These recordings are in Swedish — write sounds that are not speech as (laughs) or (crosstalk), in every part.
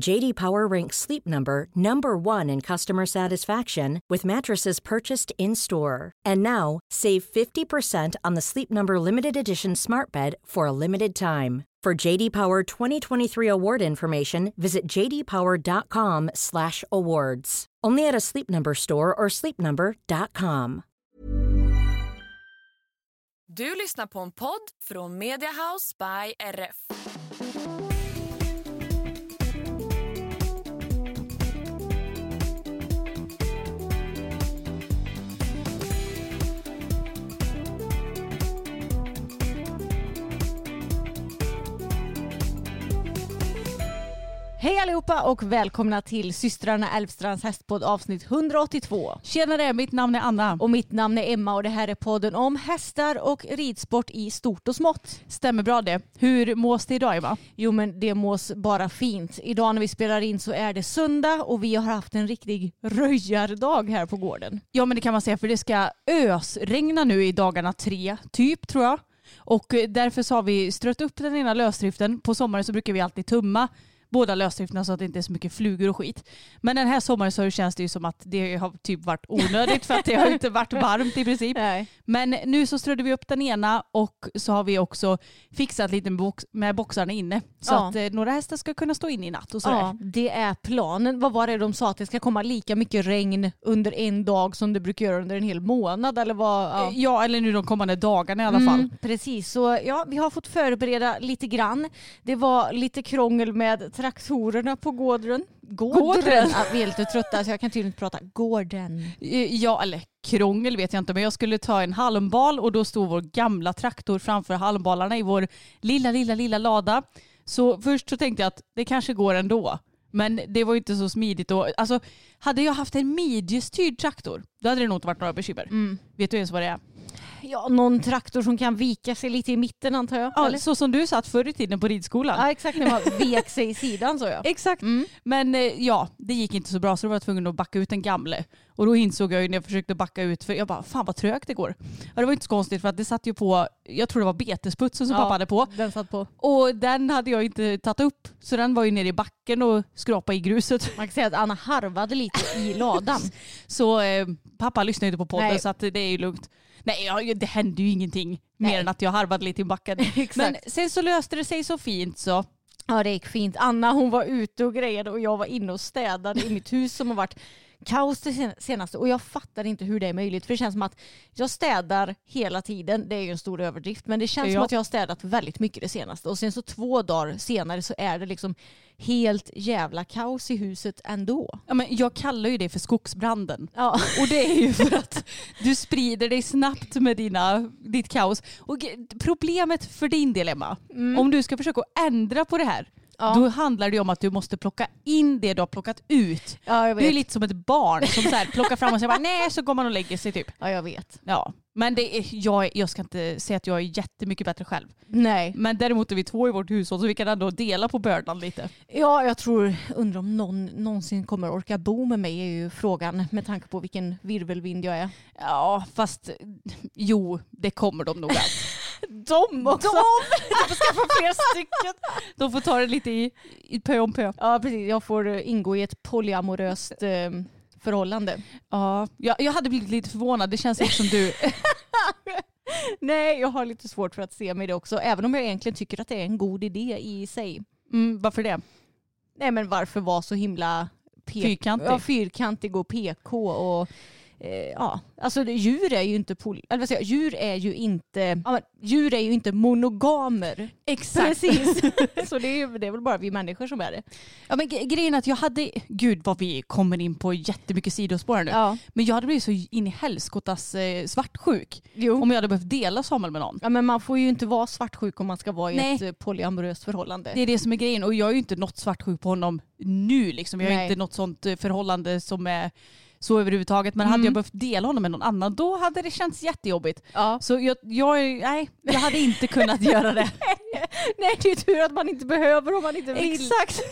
JD Power ranks Sleep Number number 1 in customer satisfaction with mattresses purchased in-store. And now, save 50% on the Sleep Number limited edition Smart Bed for a limited time. For JD Power 2023 award information, visit jdpower.com/awards. Only at a Sleep Number store or sleepnumber.com. Du lyssnar på en podd från Media House by RF. Hej allihopa och välkomna till systrarna Älvstrands hästpodd avsnitt 182. Tjenare, mitt namn är Anna. Och mitt namn är Emma och det här är podden om hästar och ridsport i stort och smått. Stämmer bra det. Hur mås det idag Emma? Jo men det mås bara fint. Idag när vi spelar in så är det söndag och vi har haft en riktig röjardag här på gården. Ja men det kan man säga för det ska ösregna nu i dagarna tre, typ tror jag. Och därför så har vi strött upp den ena lösdriften. På sommaren så brukar vi alltid tumma båda lösdrifterna så att det inte är så mycket flugor och skit. Men den här sommaren så känns det ju som att det har typ varit onödigt för att det har inte varit varmt i princip. Nej. Men nu så strödde vi upp den ena och så har vi också fixat lite med, box med boxarna inne. Så Ja. att eh, några hästar ska kunna stå inne i natt och sådär. Ja, det är planen. Vad var det de sa? Att det ska komma lika mycket regn under en dag som det brukar göra under en hel månad? Eller vad? Ja. ja, eller nu de kommande dagarna i alla fall. Mm, precis, så ja, vi har fått förbereda lite grann. Det var lite krångel med traktorerna på gården. Gården? Vi är lite trötta så jag kan tydligen inte prata. Gården. Eh, Ja, eller krångel vet jag inte, men jag skulle ta en halmbal och då stod vår gamla traktor framför halmbalarna i vår lilla, lilla, lilla lada. Så först så tänkte jag att det kanske går ändå. Men det var ju inte så smidigt. Och, alltså, hade jag haft en midjestyrd traktor, då hade det nog inte varit några bekymmer. Mm. Vet du ens vad det är? Ja, någon traktor som kan vika sig lite i mitten antar jag. Ja, eller? så som du satt förr i tiden på ridskolan. ja exakt, när man vek sig i sidan så ja. (laughs) Exakt. Mm. Men eh, ja, det gick inte så bra så då var jag tvungen att backa ut den gamle. Och då insåg jag ju när jag försökte backa ut, för jag bara fan vad trögt det går. Ja, det var inte så konstigt för att det satt ju på, jag tror det var betesputsen som Ja. pappa hade på. Den satt på. Och den hade jag inte tagit upp. Så den var ju nere i backen och skrapade i gruset. Man kan säga att Anna harvade lite i ladan. (laughs) Så eh, pappa lyssnade inte på podden Nej. så att det är ju lugnt. Nej, ja, det hände ju ingenting Nej. mer än att jag harvade lite i backen. (laughs) Men sen så löste det sig så fint så. Ja det gick fint. Anna hon var ute och grejade och jag var inne och städade i mitt hus som har varit kaos det sen- senaste och jag fattar inte hur det är möjligt för det känns som att jag städar hela tiden. Det är ju en stor överdrift men det känns som Ja. att jag har städat väldigt mycket det senaste och sen så två dagar senare så är det liksom helt jävla kaos i huset ändå. Ja, men jag kallar ju det för skogsbranden. Ja. Och det är ju för (laughs) att du sprider dig snabbt med dina, ditt kaos. Och problemet för din del Emma, om du ska försöka ändra på det här, Ja. då handlar det ju om att du måste plocka in det du har plockat ut. Ja Du är lite som ett barn som så här plockar fram och säger nej så går man och lägger sig typ. Ja jag vet. Ja. Men det är, jag, jag ska inte säga att jag är jättemycket bättre själv. Nej. Men däremot är vi två i vårt hushåll så vi kan ändå dela på bördan lite. Ja, jag tror, undrar om någon någonsin kommer orka bo med mig är ju frågan med tanke på vilken virvelvind jag är. Ja fast jo det kommer de nog allt. (laughs) De också! De får skaffa fler stycken. De får ta det lite i, i pö om pö. Ja, precis. Jag får ingå i ett polyamoröst eh, förhållande. Ja, jag, jag hade blivit lite förvånad. Det känns inte som du... (laughs) Nej, jag har lite svårt för att se mig det också. Även om jag egentligen tycker att det är en god idé i sig. Mm, varför det? Nej, men varför vara så himla pe- Fyrkantig. Ja, fyrkantig och PK och eh, ja, alltså djur är ju inte, poly, eller vad säger jag, djur är ju inte, ja, djur är ju inte monogamer. Exakt. Precis. (laughs) så det är, det är väl bara vi människor som är det. Ja, men grejen är att jag hade, gud vad vi kommer in på jättemycket sidospår här nu. Ja. Men jag hade blivit så in i helskottas eh, svartsjuk Jo. om jag hade behövt dela Samuel med någon. Ja, men man får ju inte vara svartsjuk om man ska vara i Nej. ett eh, polyamoröst förhållande. Det är det som är grejen och jag är ju inte något svartsjuk på honom nu liksom. Jag har Nej. inte något sånt eh, förhållande som är så överhuvudtaget. Men hade Mm. jag behövt dela honom med någon annan då hade det känts jättejobbigt. Ja. Så jag, jag, nej, jag hade inte kunnat göra det. (laughs) Nej, det är tur att man inte behöver om man inte vill. Exakt.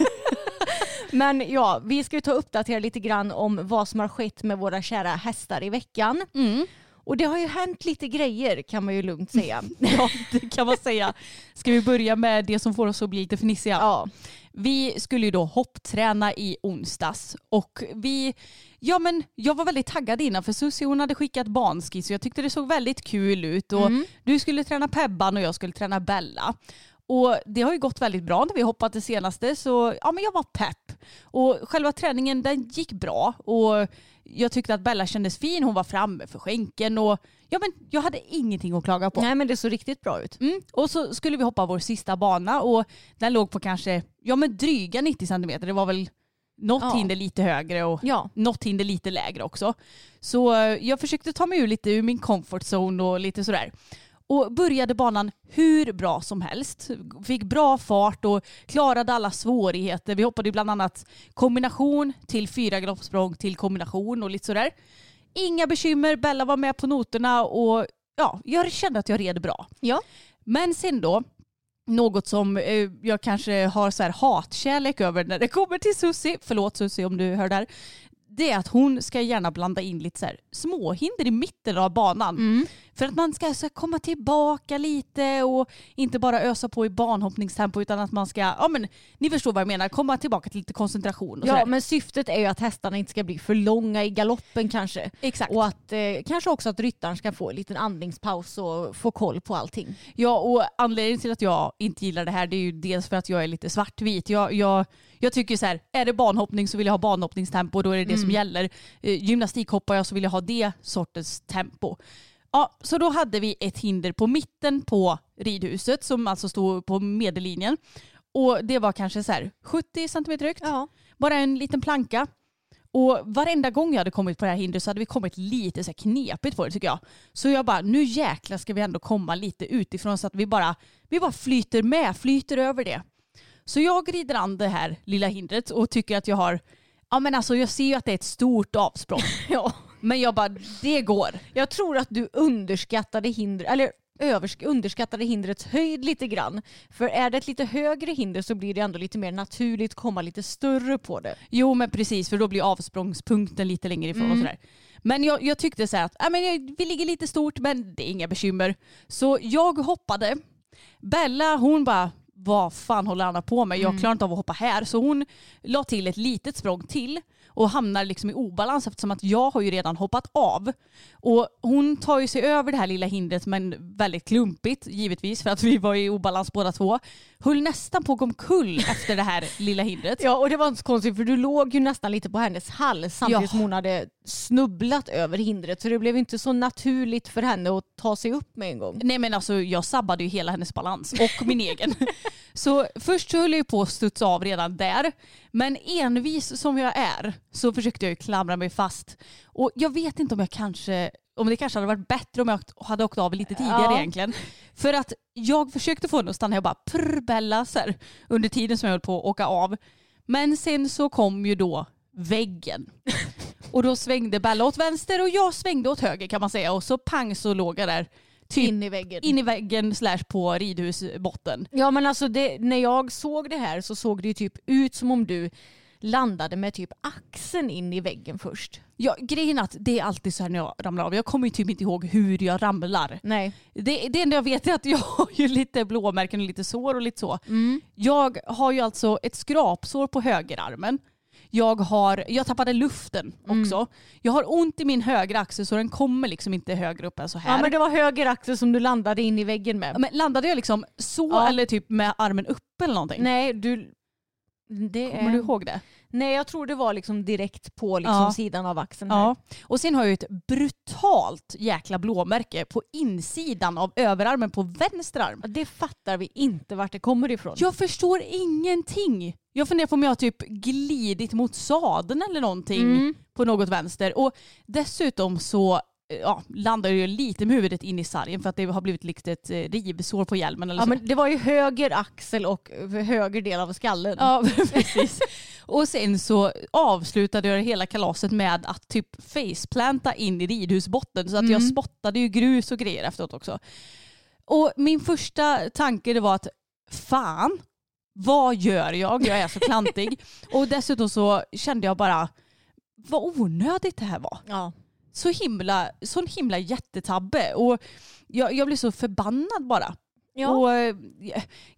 (laughs) Men ja, vi ska ju ta och uppdatera lite grann om vad som har skett med våra kära hästar i veckan. Mm. Och det har ju hänt lite grejer kan man ju lugnt säga. (laughs) Ja, det kan man säga. Ska vi börja med det som får oss att bli lite fnissiga? Ja. Vi skulle ju då hoppträna i onsdags och vi, ja men jag var väldigt taggad innan för Susie hon hade skickat banskiss och jag tyckte det såg väldigt kul ut och Mm. du skulle träna Pebban och jag skulle träna Bella. Och det har ju gått väldigt bra när vi hoppat det senaste så ja men jag var pepp. Och själva träningen den gick bra och jag tyckte att Bella kändes fin, hon var framme för skänken och ja men jag hade ingenting att klaga på. Nej men det såg riktigt bra ut. Mm. Och så skulle vi hoppa vår sista bana och den låg på kanske ja, men dryga 90 centimeter. Det var väl något Ja. hinder lite högre och Ja. något hinder lite lägre också. Så eh, jag försökte ta mig ur lite ur min comfort zone och lite sådär. Och började banan hur bra som helst. Fick bra fart och klarade alla svårigheter. Vi hoppade bland annat kombination till fyra galoppsprång till kombination och lite sådär. Inga bekymmer, Bella var med på noterna och ja, jag kände att jag red bra. Ja. Men sen då, något som eh, jag kanske har så här hatkärlek över när det kommer till Susie, förlåt Susie om du hör där, det är att hon ska gärna blanda in lite så här småhinder i mitten av banan. Mm. För att man ska så här, komma tillbaka lite och inte bara ösa på i banhoppningstempo utan att man ska, ja men ni förstår vad jag menar, komma tillbaka till lite koncentration och Ja men syftet är ju att hästarna inte ska bli för långa i galoppen kanske. Exakt. Och att eh, kanske också att ryttaren ska få en liten andningspaus och få koll på allting. Ja, och anledningen till att jag inte gillar det här det är ju dels för att jag är lite svartvit. Jag, jag, jag tycker så här, är det banhoppning så vill jag ha banhoppningstempo och då är det det som gäller. Eh, gymnastik hoppar jag så vill jag ha det sortens tempo. Ja, så då hade vi ett hinder på mitten på ridhuset som alltså stod på medellinjen. Och det var kanske så här 70 centimeter högt. Ja. Bara en liten planka. Och varenda gång jag hade kommit på det här hindret så hade vi kommit lite så här knepigt på det tycker jag. Så jag bara, nu jäklar ska vi ändå komma lite utifrån så att vi bara, vi bara flyter med, flyter över det. Så jag rider an det här lilla hindret och tycker att jag har, ja men alltså jag ser ju att det är ett stort avsprång. (laughs) ja. Men jag bara, det går. Jag tror att du underskattade hinder, eller översk- underskattade hindrets höjd lite grann. För är det ett lite högre hinder så blir det ändå lite mer naturligt komma lite större på det. Jo men precis för då blir avsprångspunkten lite längre ifrån och sådär. Men jag, jag tyckte så att äh, men jag, vi ligger lite stort men det är inga bekymmer. Så jag hoppade. Bella hon bara vad fan håller Anna på med? Jag klarar inte av att hoppa här. Så hon la till ett litet språng till och hamnar liksom i obalans eftersom att jag har ju redan hoppat av. Och hon tar ju sig över det här lilla hindret men väldigt klumpigt givetvis för att vi var i obalans båda två. Höll nästan på att gå omkull (laughs) efter det här lilla hindret. Ja och det var inte så konstigt för du låg ju nästan lite på hennes hals samtidigt Ja. som hon hade snubblat över hindret så det blev inte så naturligt för henne att ta sig upp med en gång. Nej men alltså jag sabbade ju hela hennes balans och (laughs) min egen. Så först så höll jag ju på att studsa av redan där. Men envis som jag är så försökte jag ju klamra mig fast. Och jag vet inte om jag kanske, om det kanske hade varit bättre om jag hade åkt av lite tidigare Ja. egentligen. För att jag försökte få henne att stanna, jag bara prr Bella så här, under tiden som jag höll på att åka av. Men sen så kom ju då väggen. Och då svängde Bella åt vänster och jag svängde åt höger kan man säga. Och så pang så låg jag där. Typ In i väggen. in i väggen slash på ridhusbotten. Ja men alltså det, när jag såg det här så såg det ju typ ut som om du landade med typ axeln in i väggen först. Ja, grejen är att det är alltid så här när jag ramlar av. Jag kommer ju typ inte ihåg hur jag ramlar. Nej. Det, det enda jag vet är att jag (laughs) har ju lite blåmärken och lite sår och lite så. Jag har ju alltså ett skrapsår på högerarmen. Jag, har, jag tappade luften också. Jag har ont i min högra axel så den kommer liksom inte högre upp än så här. Ja men det var höger axel som du landade in i väggen med. Men landade jag liksom så Ja. eller typ med armen uppe eller någonting? Nej du... Det Kommer du är, ihåg det? Nej jag tror det var liksom direkt på liksom Ja. sidan av axeln. Här. Ja. Och sen har jag ju ett brutalt jäkla blåmärke på insidan av överarmen på vänster arm. Det fattar vi inte vart det kommer ifrån. Jag förstår ingenting. Jag funderar på om jag typ glidit mot sadeln eller någonting Mm. på något vänster. Och dessutom så eh, ja, landar jag lite med huvudet in i sargen för att det har blivit lite ett eh, rivsår på hjälmen eller Ja, så. men det var ju höger axel och höger del av skallen. Ja, (laughs) precis. Och sen så avslutade jag hela kalaset med att typ faceplanta in i ridhusbotten så att jag Mm. spottade ju grus och grejer efteråt också. Och min första tanke det var att fan, vad gör jag? Jag är så klantig. (laughs) och dessutom så kände jag bara vad onödigt det här var. Ja. Så himla, sån himla jättetabbe. Och jag, jag blev så förbannad bara. Ja. Och, eh,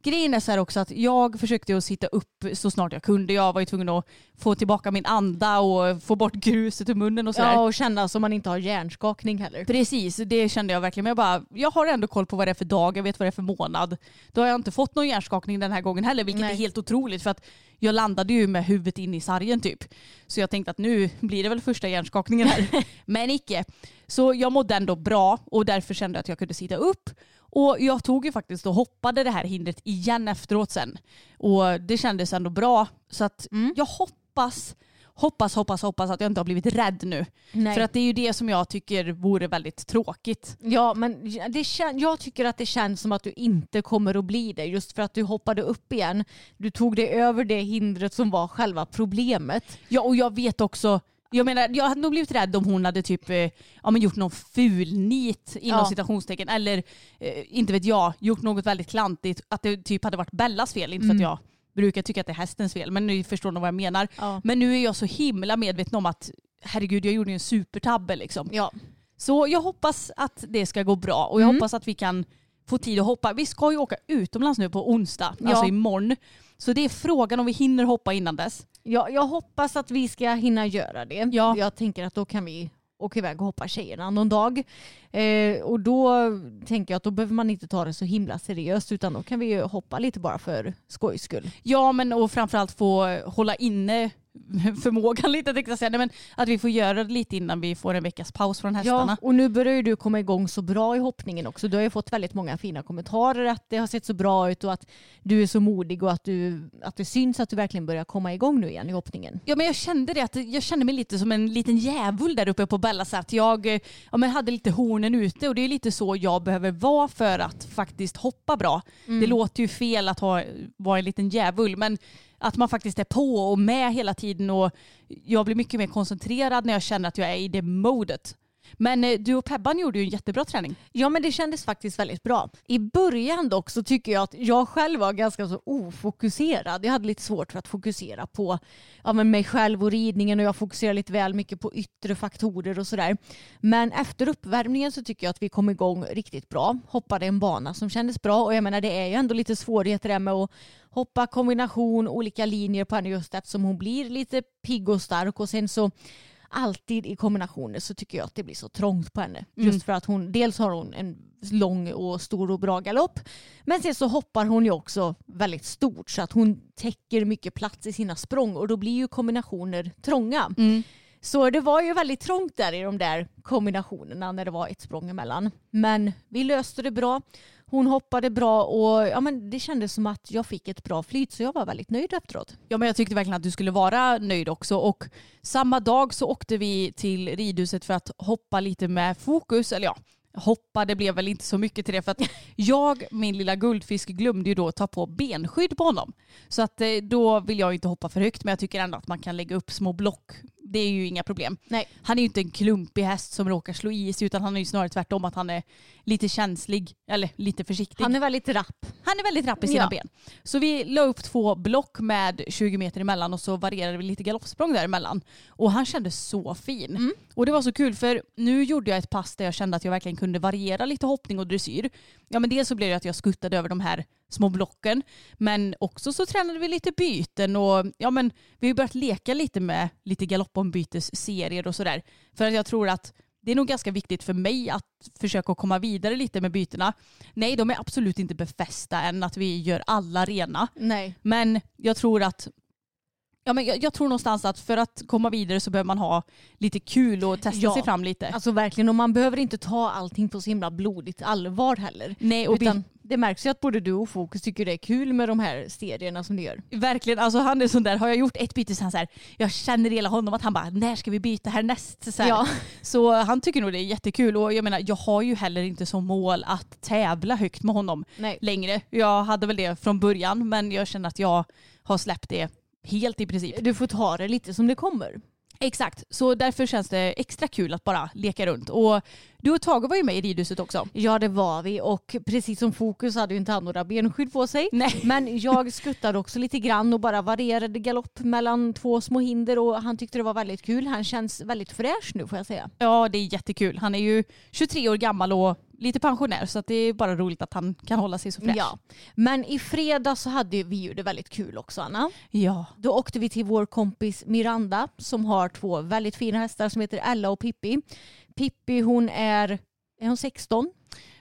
grejen är så här också att jag försökte att sitta upp så snart jag kunde. Jag var ju tvungen att få tillbaka min anda och få bort gruset ur munnen och sådär. ja, och känna som man inte har hjärnskakning heller. Precis, det kände jag verkligen. Men jag, bara, jag har ändå koll på vad det är för dag, jag vet vad det är för månad. Då har jag inte fått någon hjärnskakning den här gången heller, vilket Nej. är helt otroligt för att jag landade ju med huvudet in i sargen typ. Så jag tänkte att nu blir det väl första hjärnskakningen här. (laughs) Men icke. Så jag mådde ändå bra och därför kände jag att jag kunde sitta upp. Och jag tog ju faktiskt och hoppade det här hindret igen efteråt sen. Och det kändes ändå bra. Så att Mm. jag hoppas, hoppas, hoppas, hoppas att jag inte har blivit rädd nu. Nej. För att det är ju det som jag tycker vore väldigt tråkigt. Ja, men det kän- jag tycker att det känns som att du inte kommer att bli det just för att du hoppade upp igen. Du tog dig över det hindret som var själva problemet. Ja och jag vet också, jag menar jag hade nog blivit rädd om hon hade typ eh, ja, men gjort någon fulnit inom Ja. citationstecken eller eh, inte vet jag, gjort något väldigt klantigt. Att det typ hade varit Bellas fel, inte för att Mm. jag brukar tycka att det är hästens fel men ni förstår nog vad jag menar. Ja. Men nu är jag så himla medveten om att herregud jag gjorde ju en supertabbe liksom. Ja. Så jag hoppas att det ska gå bra och jag Mm. hoppas att vi kan få tid att hoppa. Vi ska ju åka utomlands nu på onsdag, Ja. alltså imorgon. Så det är frågan om vi hinner hoppa innan dess. Ja, jag hoppas att vi ska hinna göra det. Ja. Jag tänker att då kan vi åka iväg och hoppa tjejerna någon dag. Eh, och då tänker jag att då behöver man inte ta det så himla seriöst utan då kan vi ju hoppa lite bara för skojs skull. Ja men och framförallt få hålla inne (laughs) förmågan lite tänkte jag säga. Nej, men att vi får göra det lite innan vi får en veckas paus från hästarna. Ja, och nu börjar ju du komma igång så bra i hoppningen också. Du har ju fått väldigt många fina kommentarer att det har sett så bra ut och att du är så modig och att, du, att det syns att du verkligen börjar komma igång nu igen i hoppningen. Ja men jag kände det att jag kände mig lite som en liten djävul där uppe på Bella så att jag ja, men hade lite hornen ute och det är lite så jag behöver vara för att faktiskt hoppa bra. Det låter ju fel att ha, vara en liten djävul men att man faktiskt är på och med hela tiden och jag blir mycket mer koncentrerad när jag känner att jag är i det modet. Men eh, du och Pebban gjorde ju en jättebra träning. Ja men det kändes faktiskt väldigt bra. I början dock så tycker jag att jag själv var ganska så ofokuserad. Jag hade lite svårt för att fokusera på ja, men mig själv och ridningen och jag fokuserade lite väl mycket på yttre faktorer och sådär. Men efter uppvärmningen så tycker jag att vi kom igång riktigt bra. Hoppade en bana som kändes bra och jag menar det är ju ändå lite svårigheter där med att hoppa kombination, olika linjer på henne just eftersom hon blir lite pigg och stark och sen så alltid i kombinationer så tycker jag att det blir så trångt på henne. Just för att hon, dels har hon en lång och stor och bra galopp men sen så hoppar hon ju också väldigt stort så att hon täcker mycket plats i sina språng och då blir ju kombinationer trånga. Så det var ju väldigt trångt där i de där kombinationerna när det var ett språng emellan. Men vi löste det bra. Hon hoppade bra och ja, men det kändes som att jag fick ett bra flyt så jag var väldigt nöjd efteråt. Ja men jag tyckte verkligen att du skulle vara nöjd också och samma dag så åkte vi till ridhuset för att hoppa lite med fokus, eller ja hoppa, det blev väl inte så mycket till det för att (laughs) jag, min lilla guldfisk, glömde ju då ta på benskydd på honom. Så att eh, då vill jag inte hoppa för högt men jag tycker ändå att man kan lägga upp små block. Det är ju inga problem. Nej. Han är ju inte en klumpig häst som råkar slå i sig utan han är ju snarare tvärtom att han är lite känslig, eller lite försiktig. Han är väldigt rapp. Han är väldigt rapp i sina Ja. ben. Så vi la upp två block med 20 meter emellan och så varierade vi lite galoppsprång däremellan. Och han kändes så fin. Mm. Och det var så kul för nu gjorde jag ett pass där jag kände att jag verkligen kunde variera lite hoppning och dressyr. Ja men dels så blev det att jag skuttade över de här små blocken. Men också så tränade vi lite byten och ja men vi har börjat leka lite med lite galoppombytesserier och sådär. För att jag tror att det är nog ganska viktigt för mig att försöka komma vidare lite med bytena. Nej, de är absolut inte befästa än att vi gör alla rena. Nej. Men jag tror att Ja, men jag, jag tror någonstans att för att komma vidare så behöver man ha lite kul och testa Ja. sig fram lite. Alltså verkligen, och man behöver inte ta allting på så himla blodigt allvar heller. Nej, och Utan det märks ju att både du och Fokus tycker det är kul med de här serierna som du gör. Verkligen, alltså han är sån där, har jag gjort ett byte så han så här, jag känner hela honom att han bara, när ska vi byta härnäst? Så, här. Ja. så han tycker nog det är jättekul och jag menar, jag har ju heller inte som mål att tävla högt med honom Nej. längre. Jag hade väl det från början men jag känner att jag har släppt det helt i princip. Du får ta det lite som det kommer. Exakt, så därför känns det extra kul att bara leka runt. Och du och Tage var ju med i ridhuset också. Ja det var vi och precis som Fokus hade ju inte han några benskydd på sig. Nej. Men jag skuttade också lite grann och bara varierade galopp mellan två små hinder och han tyckte det var väldigt kul. Han känns väldigt fräsch nu får jag säga. Ja, det är jättekul. Han är ju 23 år gammal och lite pensionär så att det är bara roligt att han kan hålla sig så fräsch. Ja. Men i fredag så hade vi ju det väldigt kul också Anna. ja. Då åkte vi till vår kompis Miranda som har två väldigt fina hästar som heter Ella och Pippi. Pippi hon är, är hon 16?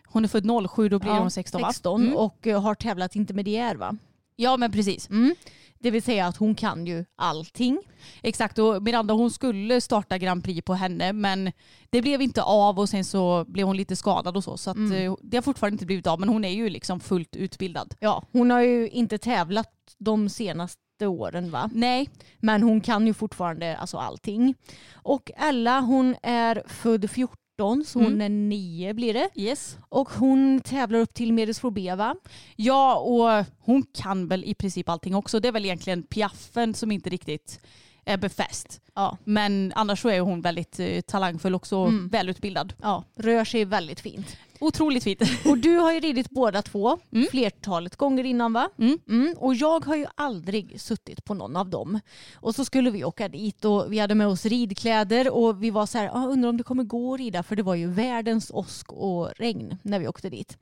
Hon är född 07, då blir Ja, hon 16 va? 16 Mm. och eh, har tävlat intermediär va? Ja men precis. Mm. Det vill säga att hon kan ju allting. Exakt och Miranda hon skulle starta Grand Prix på henne men det blev inte av och sen så blev hon lite skadad och så så Mm. eh, det har fortfarande inte blivit av men hon är ju liksom fullt utbildad. Ja, hon har ju inte tävlat de senaste åren va? Nej, Men hon kan ju fortfarande alltså allting. Och Ella hon är född 14 så hon Mm. är 9 blir det. yes. Och hon tävlar upp till Medelsvår B va? Ja och hon kan väl i princip allting också. Det är väl egentligen piaffen som inte riktigt är befäst. Ja. Men annars så är hon väldigt eh, talangfull också och Mm. välutbildad. ja, rör sig väldigt fint. Otroligt fint. Och du har ju ridit båda två Mm. flertalet gånger innan va? Mm. Och jag har ju aldrig suttit på någon av dem. Och så skulle vi åka dit och vi hade med oss ridkläder och vi var så här, ah, undrar om det kommer gå att rida för det var ju världens åsk och regn när vi åkte dit.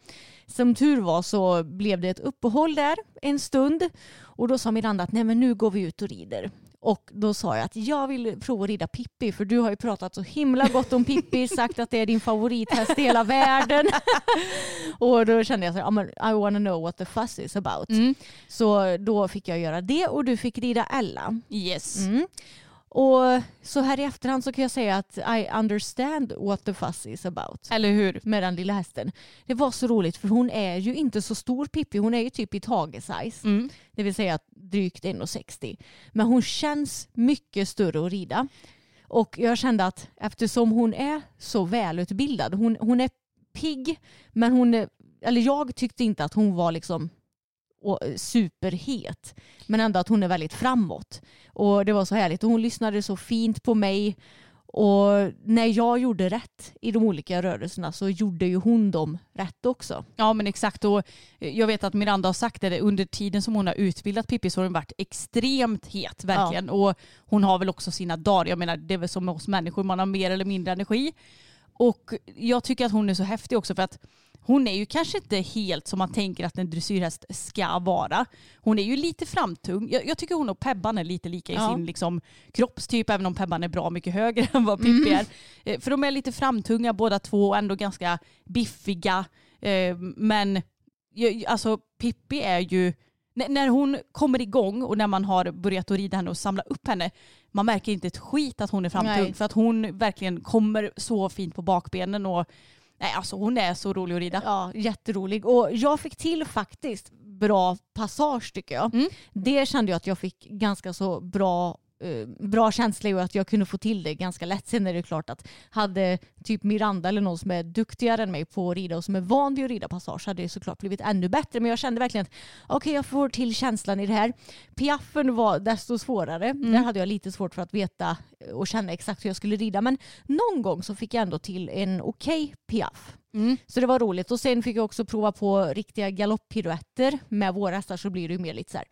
Som tur var så blev det ett uppehåll där en stund och då sa Miranda att nej men nu går vi ut och rider. Och då sa jag att jag vill prova att rida Pippi för du har ju pratat så himla gott om Pippi, (laughs) sagt att det är din favorithäst i hela världen. (laughs) och då kände jag så här, "Ja, men I wanna know what the fuss is about. Mm. Så då fick jag göra det och du fick rida Ella. Yes. Mm. Och så här i efterhand så kan jag säga att I understand what the fuss is about Eller hur? med den lilla hästen. Det var så roligt för hon är ju inte så stor Pippi, hon är ju typ i Tage-size. Mm. Det vill säga drygt 1,60. Men hon känns mycket större att rida. Och jag kände att eftersom hon är så välutbildad, hon, hon är pigg men hon är, eller jag tyckte inte att hon var liksom och superhet. Men ändå att hon är väldigt framåt. Och det var så härligt. Och hon lyssnade så fint på mig. Och när jag gjorde rätt i de olika rörelserna så gjorde ju hon dem rätt också. Ja men exakt och jag vet att Miranda har sagt det under tiden som hon har utbildat Pippi så har hon varit extremt het verkligen. Och hon har väl också sina dagar, jag menar det är väl som med oss människor, man har mer eller mindre energi. Och jag tycker att hon är så häftig också för att hon är ju kanske inte helt som man tänker att en dressyrhäst ska vara. Hon är ju lite framtung. Jag, jag tycker hon och Pebban är lite lika i Ja. sin liksom, kroppstyp även om Pebban är bra mycket högre (laughs) än vad Pippi är. Eh, För de är lite framtunga båda två och ändå ganska biffiga. Eh, Men alltså Pippi är ju, när hon kommer igång och när man har börjat att rida henne och samla upp henne, man märker inte ett skit att hon är framtung för att hon verkligen kommer så fint på bakbenen och nej alltså hon är så rolig att rida. Ja, jätterolig. Och jag fick till faktiskt bra passage tycker jag. Mm. Det kände jag att jag fick ganska så bra bra känsla och att jag kunde få till det ganska lätt. Sen är det klart att hade typ Miranda eller någon som är duktigare än mig på att rida och som är van vid att rida passage hade det såklart blivit ännu bättre. Men jag kände verkligen att okej jag får till känslan i det här. Piaffen var desto svårare. Där hade jag lite svårt för att veta och känna exakt hur jag skulle rida. Men någon gång så fick jag ändå till en okej piaff. Mm. Så det var roligt. Och sen fick jag också prova på riktiga galopppiruetter. Med våra hästar så blir det ju mer lite så här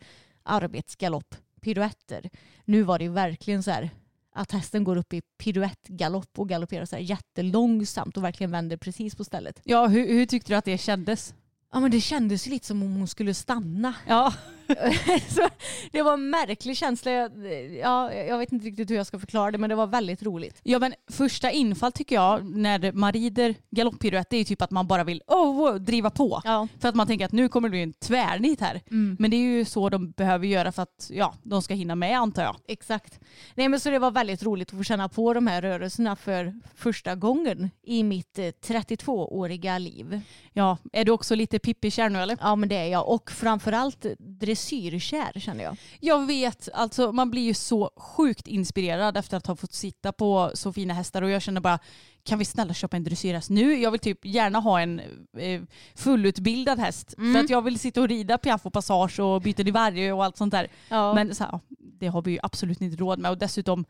arbetsgalopppiruetter. Nu var det ju verkligen så här att hästen går upp i piruettgalopp och galopperar så här jättelångsamt och verkligen vänder precis på stället. Ja, hur, hur tyckte du att det kändes? Ja men det kändes ju lite som om hon skulle stanna. Ja, (laughs) det var en märklig känsla. Jag, ja, jag vet inte riktigt hur jag ska förklara det men det var väldigt roligt. Ja men första infall tycker jag när man rider galopppiruett det är ju typ att man bara vill oh, wow, driva på. Ja. För att man tänker att nu kommer det bli en tvärnit här. Men det är ju så de behöver göra för att ja, de ska hinna med antar jag. Exakt. Nej, men så det var väldigt roligt att få känna på de här rörelserna för första gången i mitt eh, 32-åriga liv. Ja, är du också lite pippikär nu eller? Ja men det är jag och framförallt dressyrkär känner jag. Jag vet, alltså man blir ju så sjukt inspirerad efter att ha fått sitta på så fina hästar och jag känner bara kan vi snälla köpa en dressyrhäst nu? Jag vill typ gärna ha en eh, fullutbildad häst för att jag vill sitta och rida piaff och passage och byta i varje och allt sånt där. Ja. Men så här, det har vi ju absolut inte råd med och dessutom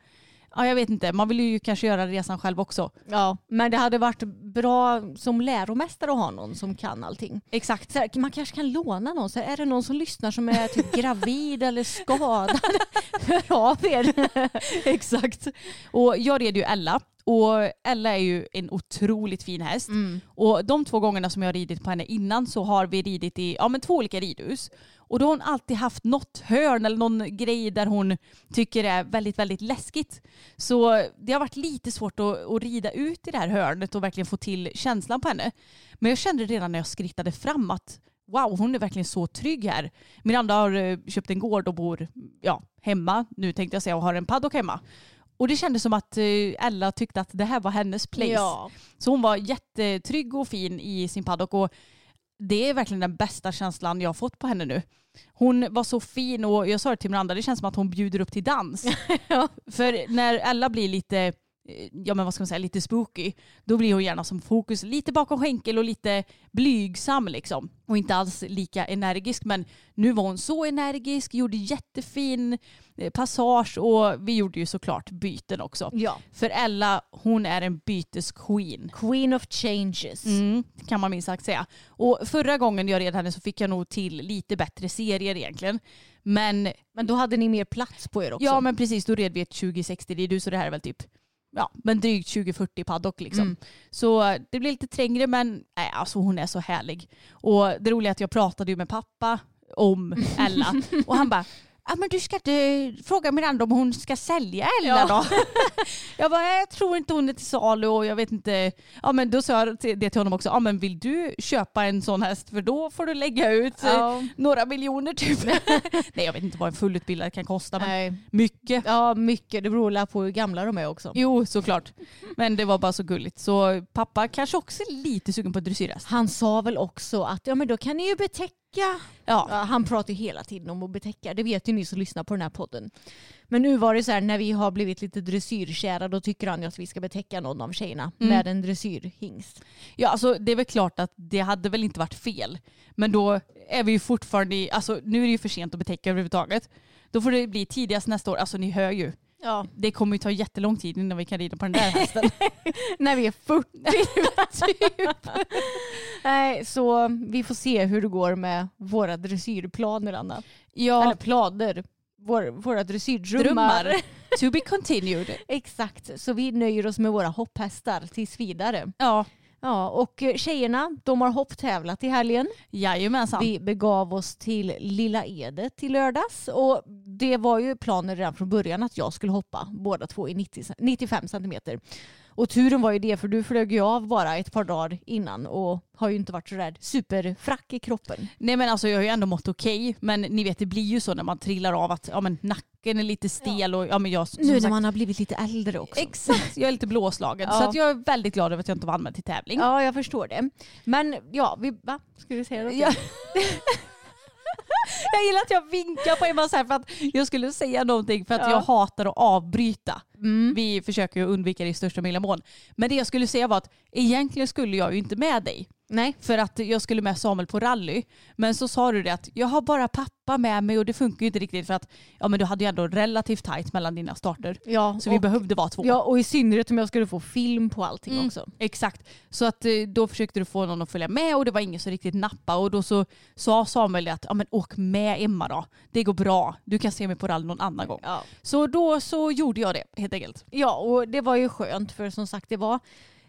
Ja, jag vet inte. Man vill ju kanske göra resan själv också. Ja, men det hade varit bra som läromästare att ha någon som kan allting. Exakt. Så här, man kanske kan låna någon. Så här, är det någon som lyssnar som är typ (laughs) gravid eller skadad? (laughs) Hör av er. (laughs) Exakt. Och jag red ju Ella. Och Ella är ju en otroligt fin häst. Och de två gångerna som jag har ridit på henne innan så har vi ridit i ja, men två olika ridhus. Och då har hon alltid haft något hörn eller någon grej där hon tycker är väldigt, väldigt läskigt. Så det har varit lite svårt att, att rida ut i det här hörnet och verkligen få till känslan på henne. Men jag kände redan när jag skrittade fram att wow, hon är verkligen så trygg här. Miranda har eh, köpt en gård och bor ja, hemma, nu tänkte jag säga, och har en paddock hemma. Och det kändes som att eh, Ella tyckte att det här var hennes place. Ja. Så hon var jättetrygg och fin i sin paddock och det är verkligen den bästa känslan jag har fått på henne nu. Hon var så fin och jag sa det till Miranda, det känns som att hon bjuder upp till dans. (laughs) För när Ella blir lite, ja men vad ska man säga, lite spooky, då blir hon gärna som fokus lite bakom skänkel och lite blygsam liksom. Och inte alls lika energisk men nu var hon så energisk, gjorde jättefin eh, passage och vi gjorde ju såklart byten också. ja. För Ella, hon är en bytesqueen. Queen of changes. Mm, kan man minst sagt säga. Och förra gången jag red henne så fick jag nog till lite bättre serier egentligen. Men Men då hade ni mer plats på er också. ja men precis, då red vi ett 2060 det är du så det här är väl typ ja, men drygt 2040 paddock liksom. Mm. Så det blir lite trängre men nej, alltså hon är så härlig. Och det roliga är att jag pratade ju med pappa om (laughs) Ella och han bara Ja, men du ska inte fråga Miranda om hon ska sälja Ella då? (laughs) jag bara, jag tror inte hon är till salu och jag vet inte. Ja men då sa jag det till honom också. Ja men vill du köpa en sån häst för då får du lägga ut eh, Ja. några miljoner typ. (laughs) Nej jag vet inte vad en fullutbildad kan kosta men Nej. mycket. Ja, mycket. Det beror på hur gamla de är också. Jo, såklart. Men det var bara så gulligt. Så pappa kanske också är lite sugen på dressyrhäst. Han sa väl också att ja, men då kan ni ju betäcka. Ja. Ja, han pratar ju hela tiden om att betäcka. Det vet ju ni som lyssnar på den här podden. Men nu var det så här när vi har blivit lite dressyrkära då tycker han ju att vi ska betäcka någon av tjejerna Mm. med en dressyrhingst. ja, alltså det är väl klart att det hade väl inte varit fel. Men då är vi ju fortfarande i, alltså nu är det ju för sent att betäcka överhuvudtaget. Då får det bli tidigast nästa år. Alltså ni hör ju. Ja. Det kommer ju ta jättelång tid innan vi kan rida på den där hästen. (laughs) när vi är 40 (laughs) typ. Nej, så vi får se hur det går med våra dressyrplaner Anna. ja, Eller planer. Vår, våra dressyrdrömmar. drömmar. to be continued. (laughs) Exakt, så vi nöjer oss med våra hopphästar tills vidare. Ja, Ja, och eh, tjejerna de har hopptävlat i helgen. jajamensan. Vi begav oss till Lilla Edet till lördags och det var ju planen redan från början att jag skulle hoppa båda två i 90, 95 centimeter. Och turen var ju det för du flög ju av bara ett par dagar innan och har ju inte varit så där superfrack i kroppen. Nej men alltså jag har ju ändå mått okej. Men ni vet det blir ju så när man trillar av att ja, men nacken är lite stel och ja men jag Nu när sagt, man har blivit lite äldre också. Exakt, jag är lite blåslagen. (laughs) Ja. Så att jag är väldigt glad över att jag inte var anmäld till tävling. Ja, jag förstår det. Men ja, vi, va? Ska du säga något? Ja. (laughs) Jag gillar att jag vinkar på Emma så här för att jag skulle säga någonting för att Ja. jag hatar att avbryta. Mm. Vi försöker ju undvika det i största möjliga mån. Men det jag skulle säga var att egentligen skulle jag ju inte med dig. Nej. För att jag skulle med Samuel på rally. Men så sa du det att jag har bara pappa med mig och det funkar ju inte riktigt för att ja, men du hade ju ändå relativt tajt mellan dina starter. Ja, Så vi och, behövde vara två. ja, och i synnerhet om jag skulle få film på allting Mm. också. Exakt. Så att eh, då försökte du få någon att följa med och det var ingen som riktigt nappa och då så sa Samuel att ja, men åk med Emma då. Det går bra. Du kan se mig på rally någon annan gång. Ja. Så då så gjorde jag det helt enkelt. Ja, och det var ju skönt för som sagt det var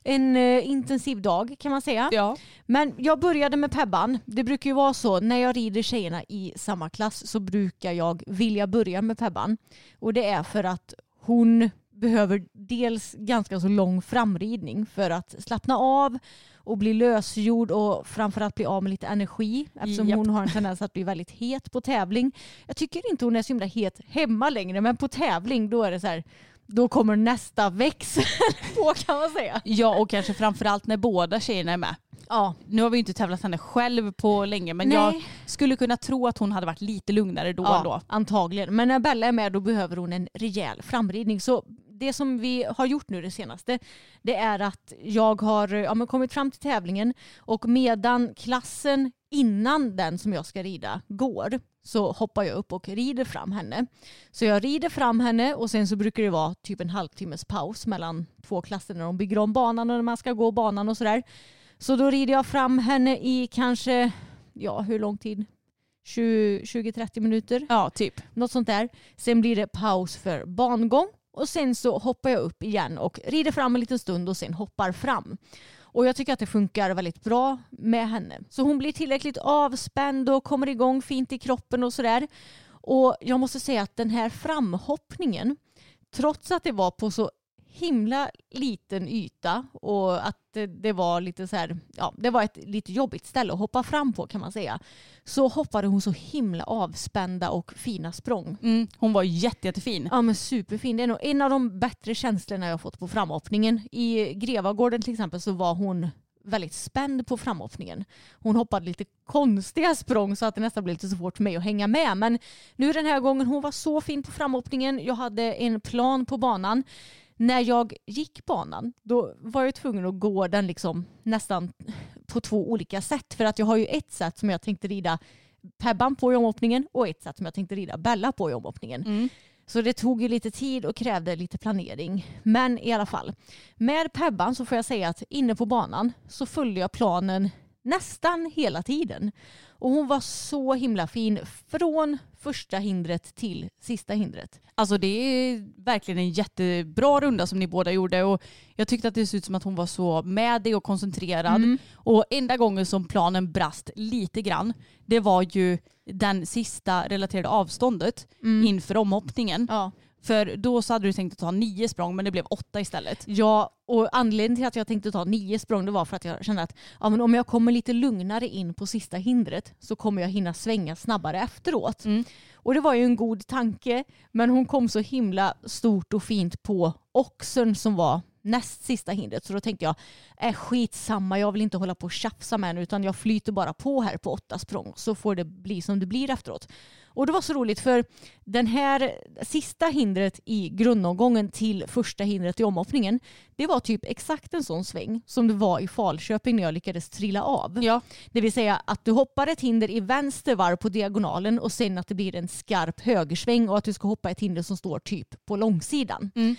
en eh, intensiv dag kan man säga. Ja. Men jag började med Pebban. Det brukar ju vara så när jag rider tjejerna i samma klass så brukar jag vilja börja med Pebban. Och det är för att hon behöver dels ganska så lång framridning för att slappna av och bli lösgjord och framförallt bli av med lite energi eftersom Japp. hon har en tendens att bli väldigt het på tävling. Jag tycker inte hon är så himla het hemma längre men på tävling då är det så här då kommer nästa växel (laughs) på kan man säga. ja, och kanske framförallt när båda tjejerna är med. Ja, Nu har vi inte tävlat henne själv på länge men Nej. jag skulle kunna tro att hon hade varit lite lugnare då ja ändå. antagligen. Men när Bella är med då behöver hon en rejäl framridning. Så det som vi har gjort nu det senaste det är att jag har ja, kommit fram till tävlingen och medan klassen innan den som jag ska rida går så hoppar jag upp och rider fram henne. Så jag rider fram henne och sen så brukar det vara typ en halvtimmes paus mellan två klasser när de bygger om banan och när man ska gå banan och sådär. Så då rider jag fram henne i kanske, ja hur lång tid? 20 20-30 minuter. Ja, typ. Något sånt där. Sen blir det paus för bangång och sen så hoppar jag upp igen och rider fram en liten stund och sen hoppar fram. Och jag tycker att det funkar väldigt bra med henne. Så hon blir tillräckligt avspänd och kommer igång fint i kroppen och sådär. Och jag måste säga att den här framhoppningen, trots att det var på så himla liten yta och att det- var lite så här, ja, det var ett lite jobbigt ställe att hoppa fram på kan man säga. Så hoppade hon så himla avspända och fina språng. Mm, hon var jätte, jättefin. Ja men superfin. Det är nog en av de bättre känslorna jag fått på framhoppningen. I Grevagården till exempel så var hon väldigt spänd på framhoppningen. Hon hoppade lite konstiga språng så att det nästan blev lite svårt för mig att hänga med. Men nu den här gången, hon var så fin på framhoppningen. Jag hade en plan på banan. När jag gick banan då var jag tvungen att gå den liksom nästan på två olika sätt. För att jag har ju ett sätt som jag tänkte rida Pebban på i omhoppningen och ett sätt som jag tänkte rida Bella på i omhoppningen. Mm. Så det tog ju lite tid och krävde lite planering. Men i alla fall, med Pebban så får jag säga att inne på banan så följde jag planen nästan hela tiden. Och hon var så himla fin från första hindret till sista hindret. Alltså det är verkligen en jättebra runda som ni båda gjorde och jag tyckte att det såg ut som att hon var så med det och koncentrerad. Mm. Och enda gången som planen brast lite grann det var ju den sista relaterade avståndet inför omhoppningen. Ja. För då så hade du tänkt att ta nio språng men det blev åtta istället. Ja, och anledningen till att jag tänkte ta nio språng det var för att jag kände att ja, men om jag kommer lite lugnare in på sista hindret så kommer jag hinna svänga snabbare efteråt. Mm. Och det var ju en god tanke men hon kom så himla stort och fint på oxen som var näst sista hindret så då tänkte jag äh, skitsamma jag vill inte hålla på och tjafsa med henne utan jag flyter bara på här på åtta språng så får det bli som det blir efteråt. Och det var så roligt för den här sista hindret i grundomgången till första hindret i omhoppningen det var typ exakt en sån sväng som det var i Falköping när jag lyckades trilla av. Ja. Det vill säga att du hoppar ett hinder i vänster varv på diagonalen och sen att det blir en skarp högersväng och att du ska hoppa ett hinder som står typ på långsidan. Mm.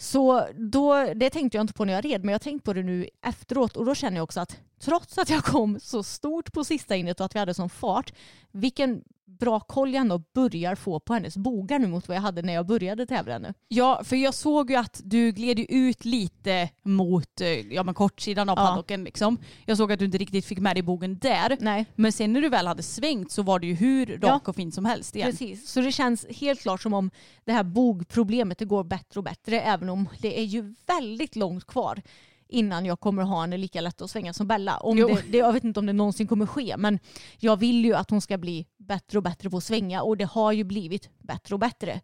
Så då, det tänkte jag inte på när jag red men jag har tänkt på det nu efteråt. Och då känner jag också att trots att jag kom så stort på sista hindret och att vi hade sån fart vilken bra koll jag ändå börjar få på hennes bogar nu mot vad jag hade när jag började tävla nu. Ja, för jag såg ju att du gled ut lite mot eh, ja, men kortsidan av Ja. paddocken. Liksom. Jag såg att du inte riktigt fick med dig bogen där. Nej. Men sen när du väl hade svängt så var det ju hur rak Ja. och fin som helst igen. Precis, så det känns helt klart som om det här bogproblemet det går bättre och bättre även om det är ju väldigt långt kvar innan jag kommer ha henne lika lätt att svänga som Bella. Om det, det, jag vet inte om det någonsin kommer ske men jag vill ju att hon ska bli bättre och bättre på att svänga och det har ju blivit bättre och bättre.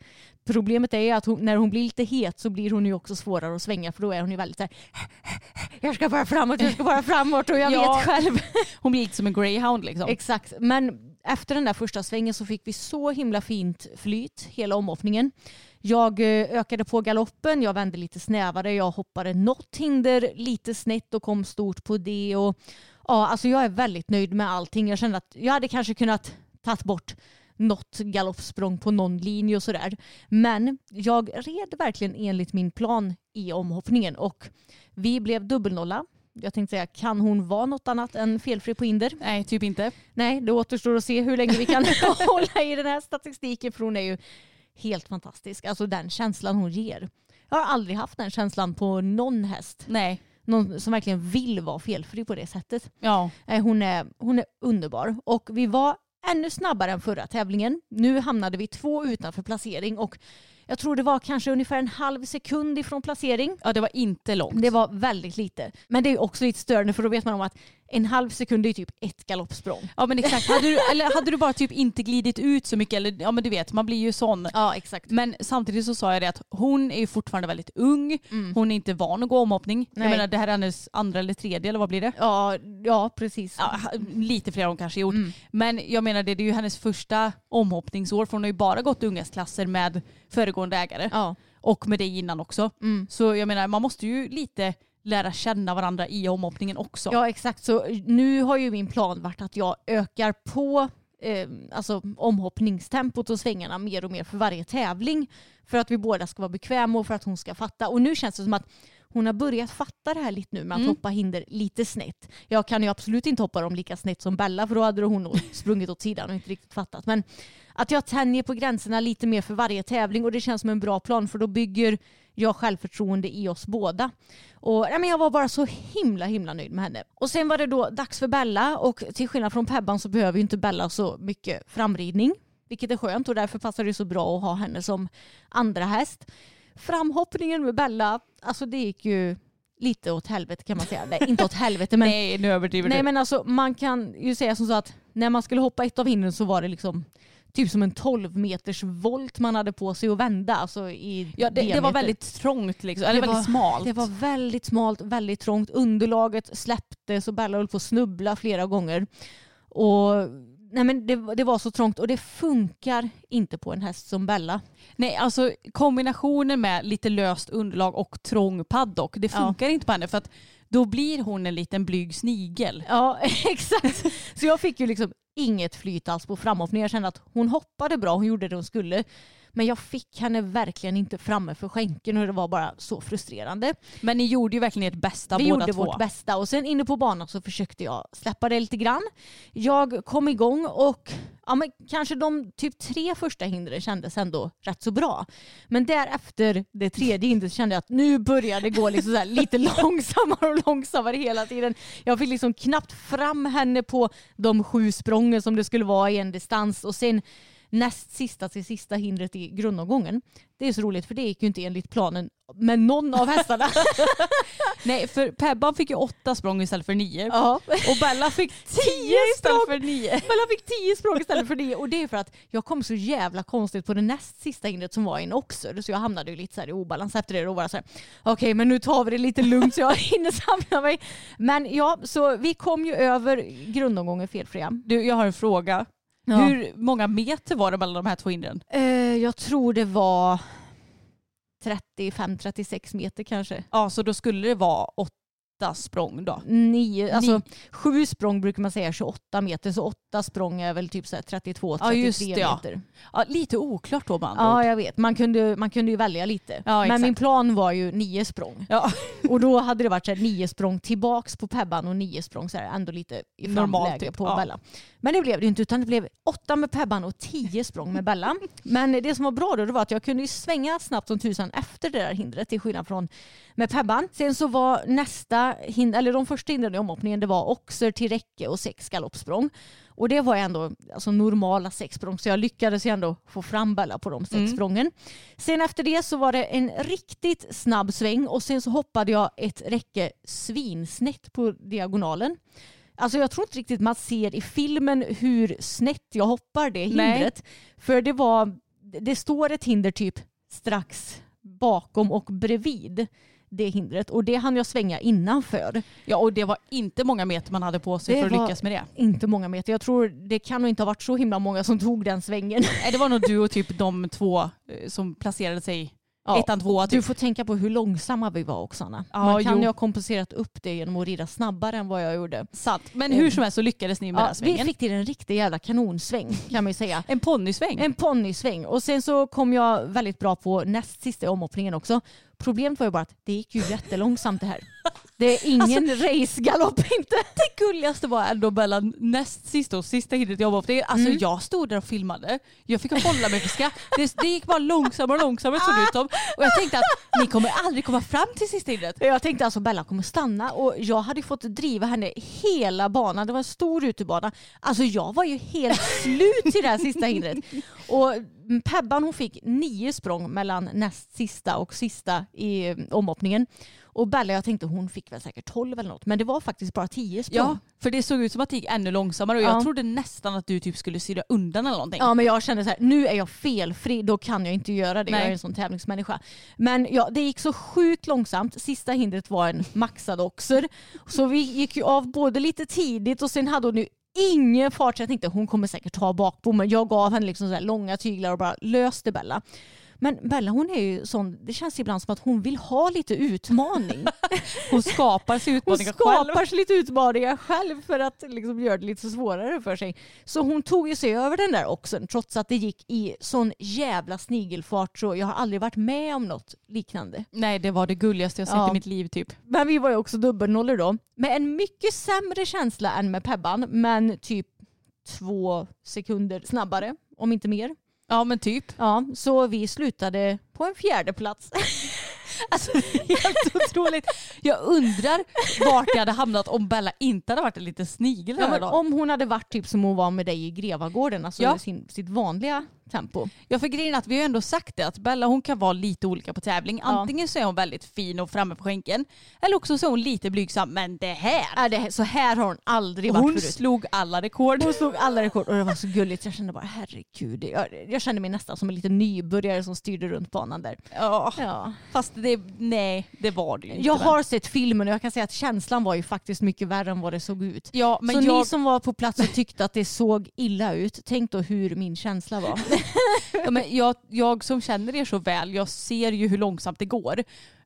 Problemet är ju att hon, när hon blir lite het så blir hon ju också svårare att svänga för då är hon ju väldigt så här, jag ska bara framåt, jag ska bara framåt och jag Ja. vet själv. (laughs) Hon blir lite som en greyhound liksom. Exakt, men efter den där första svängen så fick vi så himla fint flyt hela omhoppningen. Jag eh, ökade på galoppen, jag vände lite snävare, jag hoppade något hinder lite snett och kom stort på det. Och, ja, alltså jag är väldigt nöjd med allting. Jag kände att jag hade kanske kunnat tagit bort något galoppsprång på någon linje och sådär. Men jag red verkligen enligt min plan i omhoppningen och vi blev dubbelnolla. Jag tänkte säga, kan hon vara något annat än felfri på hinder? Nej, typ inte. Nej, det återstår att se hur länge vi kan (laughs) hålla i den här statistiken för hon är ju helt fantastisk. Alltså den känslan hon ger. Jag har aldrig haft den känslan på någon häst. Nej. någon som verkligen vill vara felfri på det sättet. Ja. Nej, hon, är, hon är underbar. Och vi var ännu snabbare än förra tävlingen. Nu hamnade vi två utanför placering och jag tror det var kanske ungefär en halv sekund ifrån placering. ja, det var inte långt. Det var väldigt lite. Men det är också lite störande för då vet man om att en halv sekund är typ ett galoppsprång. Ja men exakt. Hade du, eller hade du bara typ inte glidit ut så mycket, eller ja men du vet, man blir ju sån. Ja exakt. Men samtidigt så sa jag det att hon är ju fortfarande väldigt ung. Hon är inte van att gå omhoppning. Mm. Nej. Jag menar det här är hennes andra eller tredje eller vad blir det? Ja, ja precis. Ja, lite fler har hon kanske gjort. Mm. Men jag menar det, det är ju hennes första omhoppningsår för hon har ju bara gått ungasklasser med föregående ägare. Ja. Och med dig innan också. Mm. Så jag menar man måste ju lite lära känna varandra i omhoppningen också. Ja exakt, så nu har ju min plan varit att jag ökar på eh, alltså, omhoppningstempot och svängarna mer och mer för varje tävling. För att vi båda ska vara bekväma och för att hon ska fatta. Och nu känns det som att hon har börjat fatta det här lite nu med att Mm. hoppa hinder lite snett. Jag kan ju absolut inte hoppa dem lika snett som Bella för då hade hon nog (laughs) sprungit åt sidan och inte riktigt fattat. Men att jag tänjer på gränserna lite mer för varje tävling och det känns som en bra plan för då bygger jag självförtroende i oss båda. Och, nej, men jag var bara så himla himla nöjd med henne. Och sen var det då dags för Bella och till skillnad från Pebban så behöver ju inte Bella så mycket framridning. Vilket är skönt och därför passar det så bra att ha henne som andra häst. Framhoppningen med Bella, alltså det gick ju lite åt helvete kan man säga. Nej, inte åt helvete men (laughs) Nej nu överdriver Nej du. men alltså man kan ju säga som så att när man skulle hoppa ett av hindren så var det liksom typ som en 12 meters volt man hade på sig att vända. Alltså i Ja, det, det var väldigt trångt liksom. Eller Det väldigt var- smalt. Det var väldigt smalt, väldigt trångt. Underlaget släppte så Bella höll på att snubbla flera gånger. Och nej men det, det var så trångt och det funkar inte på en häst som Bella. Nej, alltså kombinationen med lite löst underlag och trång paddock, det Ja. funkar inte på henne för att då blir hon en liten blyg snigel. Ja, (laughs) exakt. Så jag fick ju liksom inget flyt alls på framhoppning. Jag kände att hon hoppade bra, hon gjorde det hon skulle. Men jag fick henne verkligen inte framme för skänken och det var bara så frustrerande. Men ni gjorde ju verkligen ert bästa Vi båda gjorde två. vårt bästa och sen inne på banan så försökte jag släppa det lite grann. Jag kom igång och ja, men kanske de typ tre första hindren kändes ändå rätt så bra. Men därefter det tredje hindret kände jag att nu börjar det gå liksom här lite (laughs) långsammare och långsammare hela tiden. Jag fick liksom knappt fram henne på de sju sprången som det skulle vara i en distans och sen näst sista till sista hindret i grundomgången. Det är så roligt för det gick ju inte enligt planen med någon av hästarna. (laughs) Nej, för Pebban fick ju åtta språng istället för nio. Ja. Och Bella fick (laughs) tio istället för nio. Bella fick tio språng istället för det och det är för att jag kom så jävla konstigt på det näst sista hindret som var i en oxer så jag hamnade ju lite så här i obalans efter det och bara så här okej men nu tar vi det lite lugnt så jag (laughs) hinner samla mig. Men ja, så vi kom ju över grundomgången felfria. Du, jag har en fråga. Ja. Hur många meter var det mellan de här två hindren? Eh, jag tror det var 35-36 meter kanske. Ja, så då skulle det vara åtta språng då. Nio, alltså sju språng brukar man säga 28 meter så åtta språng är väl typ så här 32-33 Ja, just det, ja. meter. Ja, lite oklart då ord. Ja jag vet, man kunde, man kunde ju välja lite. Ja, Men exakt. min plan var ju nio språng. Ja. (laughs) Och då hade det varit så här, nio språng tillbaks på Pebban och nio språng så här, ändå lite i framläge typ, på ja. Bella. Men det blev det inte utan det blev åtta med Pebban och tio språng med Bella. Men det som var bra då det var att jag kunde ju svänga snabbt som tusan efter det där hindret till skillnad från med Pebban. Sen så var nästa hinder, eller de första hindren i omhoppningen det var oxer till räcke och sex galoppsprång. Och det var ändå alltså, normala sex språng så jag lyckades ju ändå få fram Bella på de sex Mm. sprången. Sen efter det så var det en riktigt snabb sväng och sen så hoppade jag ett räcke svinsnett på diagonalen. Alltså jag tror inte riktigt man ser i filmen hur snett jag hoppar det Nej. hindret. För det var, det står ett hinder typ strax bakom och bredvid det hindret och det hann jag svänga innanför. ja, och det var inte många meter man hade på sig Det för att lyckas med det. Inte många meter. Jag tror det kan nog inte ha varit så himla många som tog den svängen. Nej, det var nog du och typ de två eh, som placerade sig Ja, ettan, tvåa Du typ. får tänka på hur långsamma vi var också Anna. Ja, Man kan jo. ju ha kompenserat upp det genom att rida snabbare än vad jag gjorde. Sant. Men hur som helst så lyckades ni med den Ja, vi svängen. fick till en riktig jävla kanonsväng kan man ju säga. En ponnysväng. En ponnysväng. Och sen så kom jag väldigt bra på näst sista omhoppningen också. Problemet var ju bara att det gick ju jättelångsamt det här. (laughs) Det är ingen racegalopp (laughs) inte. Det gulligaste var ändå mellan näst sista och sista hindret jag var på. Alltså Mm. jag stod där och filmade. Jag fick hålla mig för skratt. Det, det gick bara långsammare och långsammare såg det ut som. Och jag tänkte att ni kommer aldrig komma fram till sista hindret. Jag tänkte alltså Bella kommer stanna och jag hade fått driva henne hela banan. Det var en stor utebana. Alltså jag var ju helt slut till det här sista hindret. Och Pebban hon fick nio språng mellan näst sista och sista i eh, omhoppningen. Och Bella jag tänkte hon fick väl säkert 12 eller något men det var faktiskt bara 10 språng. Ja, för det såg ut som att det gick ännu långsammare och jag Ja. trodde nästan att du typ skulle syra undan eller någonting. Ja men jag kände så här, nu är jag felfri, då kan jag inte göra det. Nej. Jag är en sån tävlingsmänniska. Men ja, det gick så sjukt långsamt. Sista hindret var en maxad oxer. Så vi gick ju av både lite tidigt och sen hade hon ju ingen fart så jag tänkte hon kommer säkert ta bakbommen. Jag gav henne liksom så långa tyglar och bara löste Bella. Men Bella hon är ju sån, det känns ibland som att hon vill ha lite utmaning. (laughs) Hon skapar sig Hon utmaningar själv. skapar sig lite utmaningar själv för att liksom göra det lite svårare för sig. Så hon tog ju sig över den där oxen trots att det gick i sån jävla snigelfart så jag har aldrig varit med om något liknande. Nej det var det gulligaste jag sett Ja. i mitt liv typ. Men vi var ju också dubbelnollor då. Med en mycket sämre känsla än med Pebban men typ två sekunder snabbare om inte mer. Ja men typ. Ja, så vi slutade på en fjärde plats. (laughs) Alltså helt otroligt. Jag undrar vart jag hade hamnat om Bella inte hade varit en liten snigel Ja, men om hon hade varit typ som hon var med dig i Grevagården, alltså Ja. sin, sitt vanliga tempo. Ja för grejen är att vi har ändå sagt det att Bella hon kan vara lite olika på tävling. Antingen så är hon väldigt fin och framme på skänken eller också så är hon lite blygsam. Men det här! Är det, så här har hon aldrig varit Hon förut. slog alla rekord. Hon slog alla rekord och det var så gulligt. Jag kände bara herregud. Jag, jag kände mig nästan som en liten nybörjare som styrde runt banan där. Ja, Ja. fast det, nej det var det ju inte. Jag har sett filmen och jag kan säga att känslan var ju faktiskt mycket värre än vad det såg ut. Ja men så jag, ni som var på plats och tyckte att det såg illa ut, tänk då hur min känsla var. (laughs) ja, men jag, jag som känner er så väl, jag ser ju hur långsamt det går.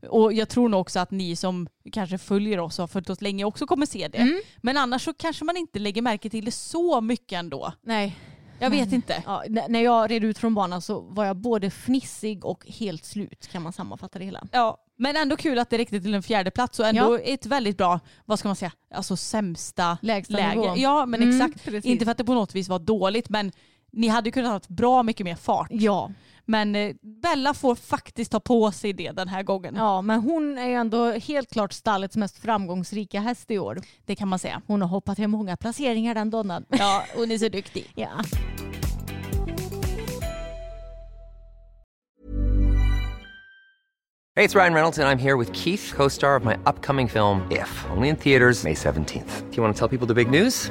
Och jag tror nog också att ni som kanske följer oss och har följt oss länge också kommer se det. Mm. Men annars så kanske man inte lägger märke till det så mycket ändå. Nej, Jag vet inte. ja, när jag red ut från banan så var jag både fnissig och helt slut kan man sammanfatta det hela. Ja, men ändå kul att det räckte till en fjärde plats och ändå ett väldigt bra, vad ska man säga, alltså sämsta läge. Ja men Mm, exakt. precis. Inte för att det på något vis var dåligt men ni hade ju kunnat ha haft bra mycket mer fart. Ja, Men eh, Bella får faktiskt ta på sig det den här gången. ja, men hon är ju ändå helt klart stallets mest framgångsrika häst i år. Det kan man säga. Hon har hoppat hem många placeringar den donnan. Ja, hon är så duktig. (laughs) Ja. Hey, it's Ryan Reynolds, and I'm here with Keith, co star of my upcoming film, If, only in theaters, May 17th. Do you want to tell people the big news?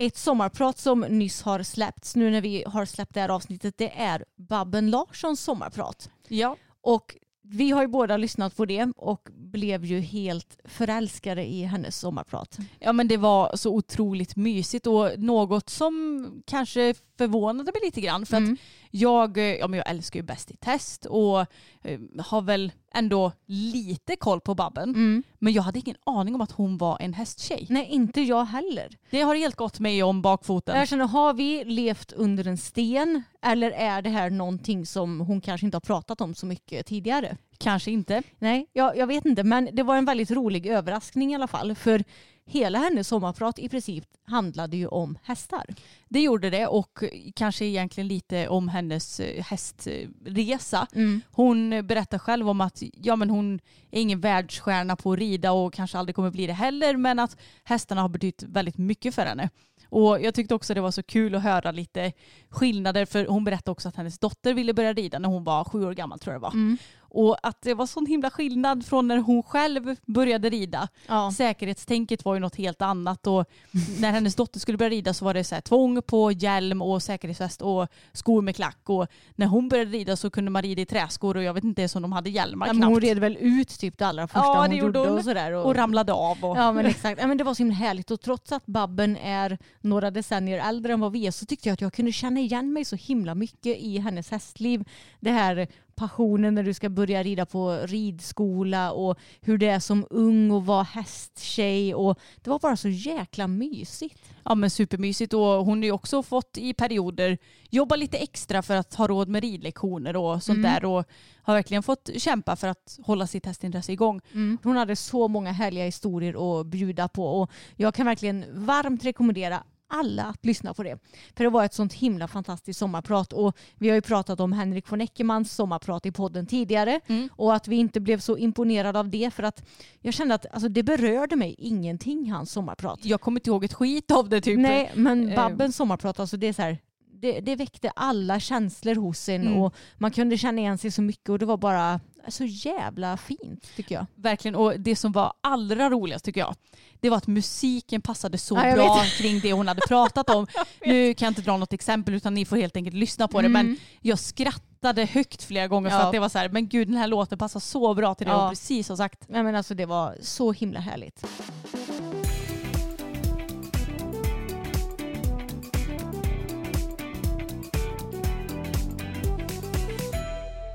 Ett sommarprat som nyss har släppts nu när vi har släppt det här avsnittet det är Babben Larssons sommarprat. Ja. Och vi har ju båda lyssnat på det och blev ju helt förälskade i hennes sommarprat. ja men det var så otroligt mysigt och något som kanske förvånade mig lite grann för Mm. att jag, eh, ja, men jag älskar ju Bäst i test och eh, har väl ändå lite koll på Babben. Men jag hade ingen aning om att hon var en hästtjej. Nej, inte jag heller. Det har helt gått mig om bakfoten. Jag känner, har vi levt under en sten eller är det här någonting som hon kanske inte har pratat om så mycket tidigare? Kanske inte. Nej, jag, jag vet inte. Men det var en väldigt rolig överraskning i alla fall. För hela hennes sommarprat i princip handlade ju om hästar. Det gjorde det och kanske egentligen lite om hennes eh, hästresa. Hon berättar själv om att ja, men hon är ingen världsstjärna på att rida och kanske aldrig kommer bli det heller men att hästarna har betytt väldigt mycket för henne. Och jag tyckte också det var så kul att höra lite skillnader för hon berättade också att hennes dotter ville börja rida när hon var sju år gammal tror jag det var. Och att det var sån himla skillnad från när hon själv började rida. Ja. Säkerhetstänket var ju något helt annat och (laughs) när hennes dotter skulle börja rida så var det så här tvång på hjälm och säkerhetsväst och skor med klack och när hon började rida så kunde man rida i träskor och jag vet inte ens om de hade hjälmar Ja, men knappt. hon red väl ut typ det allra första Ja, hon gjorde hon. och sådär. och ramlade av. Och... Ja men exakt. Ja, men det var så himla härligt och trots att Babben är några decennier äldre än vad vi är så tyckte jag att jag kunde känna igen mig så himla mycket i hennes hästliv. Det här passionen när du ska börja rida på ridskola och hur det är som ung och vara hästtjej och det var bara så jäkla mysigt. Ja men supermysigt och hon har ju också fått i perioder jobba lite extra för att ha råd med ridlektioner och sånt Mm. där och har verkligen fått kämpa för att hålla sitt hästintresse igång. Hon hade så många härliga historier att bjuda på och jag kan verkligen varmt rekommendera alla att lyssna på det. För det var ett sånt himla fantastiskt sommarprat och vi har ju pratat om Henrik von Eckermans sommarprat i podden tidigare och att vi inte blev så imponerade av det för att jag kände att alltså, det berörde mig ingenting hans sommarprat. Jag kommer inte ihåg ett skit av det typ. Nej men eh, Babbens sommarprat alltså det är så här det, det väckte alla känslor hos en Mm. och man kunde känna igen sig så mycket och det var bara så jävla fint tycker jag. Verkligen och det som var allra roligast tycker jag det var att musiken passade så Ja, bra kring det hon hade pratat om. (laughs) nu kan jag inte dra något exempel utan ni får helt enkelt lyssna på det men jag skrattade högt flera gånger för Ja. att det var så här men gud den här låten passar så bra till det Ja. hon precis har sagt. Nej, men alltså, det var så himla härligt.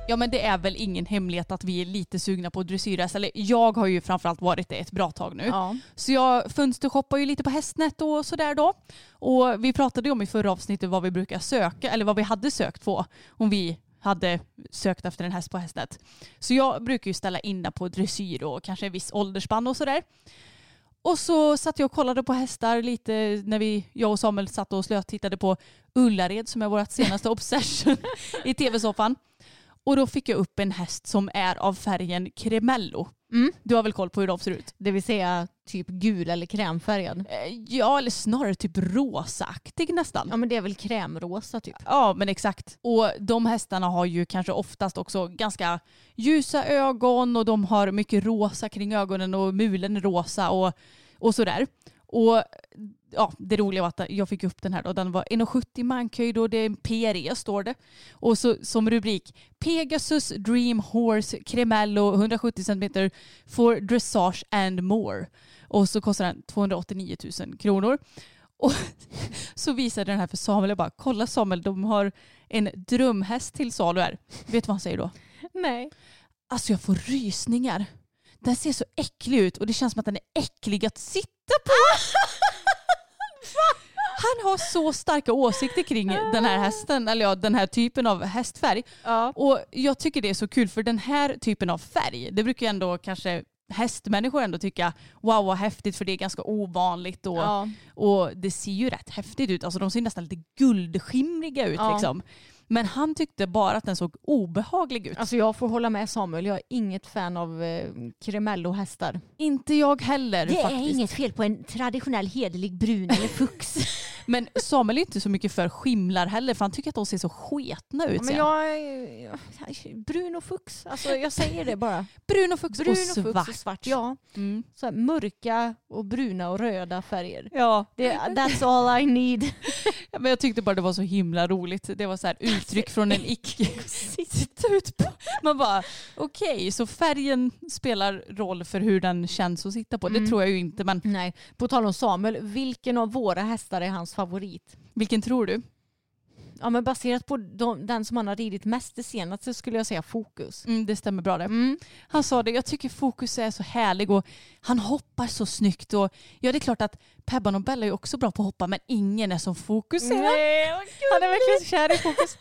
Ja men det är väl ingen hemlighet att vi är lite sugna på dressyrhäst. Eller jag har ju framförallt varit det ett bra tag nu. Ja. Så jag fönstershoppar ju lite på Hästnet och sådär då. Och vi pratade ju om i förra avsnittet vad vi brukar söka, eller vad vi hade sökt på om vi hade sökt efter en häst på Hästnet. Så jag brukar ju ställa in den på dressyr och kanske en viss åldersspann och sådär. Och så satt jag och kollade på hästar lite när vi, jag och Samuel satt och slötittade på Ullared som är vårt senaste (laughs) obsession i tv-soffan. Och då fick jag upp en häst som är av färgen cremello. Mm. Du har väl koll på hur de ser ut? Det vill säga typ gul eller krämfärgad. Eh, Ja, eller snarare typ rosaaktig nästan. Ja men det är väl krämrosa typ. Ja, men exakt. Och de hästarna har ju kanske oftast också ganska ljusa ögon och de har mycket rosa kring ögonen och mulen är rosa och, och sådär. Och ja, det roliga var att jag fick upp den här då. Den var 1,70 mankhöjd och det är en PRE står det. Och så som rubrik Pegasus Dream Horse Cremello 170 cm for dressage and more. Och så kostar den 289 000 kronor. Och (laughs) så visade den här för Samuel. Jag bara, kolla Samuel, de har en drömhäst till salu här. Vet du vad han säger då? Nej. Alltså jag får rysningar. Den ser så äcklig ut och det känns som att den är äcklig att sitta på. (laughs) Han har så starka åsikter kring den här hästen, eller ja, den här typen av hästfärg. Ja. Och jag tycker det är så kul för den här typen av färg, det brukar ju ändå kanske hästmänniskor ändå tycka wow vad häftigt för det är ganska ovanligt och, Ja. och det ser ju rätt häftigt ut. Alltså de ser nästan lite guldskimriga ut Ja. liksom. Men han tyckte bara att den såg obehaglig ut. Alltså jag får hålla med Samuel, jag är inget fan av eh, kremellohästar. Inte jag heller faktiskt. fel på en traditionell hederlig brun eller fux. (laughs) Men Samuel är inte så mycket för skimlar heller för han tycker att de ser så sketna ut. men jag, är- brun och fux, alltså jag säger det bara. Brun och fux Brun och och svart. fux och svart. Ja, Mm. så här mörka och bruna och röda färger. Ja. Det, that's all I need. (laughs) Ja, Men jag tyckte bara det var så himla roligt. Det var så här uttryck från en (laughs) icke... Sitta ut på. Man bara okej, så färgen spelar roll för hur den känns att sitta på. Det Mm. tror jag ju inte men Nej, på tal om Samuel, vilken av våra hästar är hans favorit? vilken tror du? Ja men baserat på de, den som han har ridit mest det senaste skulle jag säga Fokus. Mm, det stämmer bra det. Mm. Han sa det, jag tycker Fokus är så härlig och han hoppar så snyggt. Och, ja det är klart att Pebban och Bella är också bra på att hoppa men ingen är som Fokus är. Nej, Han är verkligen kär i Fokus.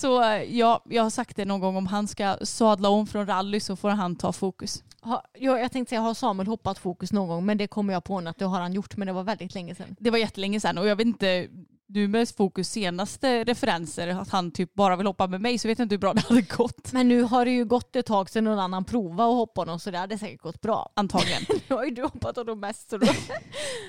Så eh, ja, jag har sagt det någon gång om han ska sadla om från rally så får han ta fokus. Ha, ja, jag tänkte säga, har Samuel hoppat fokus någon gång? Men det kommer jag på att det har han gjort, men det var väldigt länge sedan. Det var jättelänge sedan och jag vet inte, nu med fokus senaste referenser att han typ bara vill hoppa med mig så vet jag inte hur bra det hade gått. Men nu har det ju gått ett tag sedan någon annan provade att hoppa honom så det hade säkert gått bra. Antagligen. (laughs) Nu har ju du hoppat honom mest så då...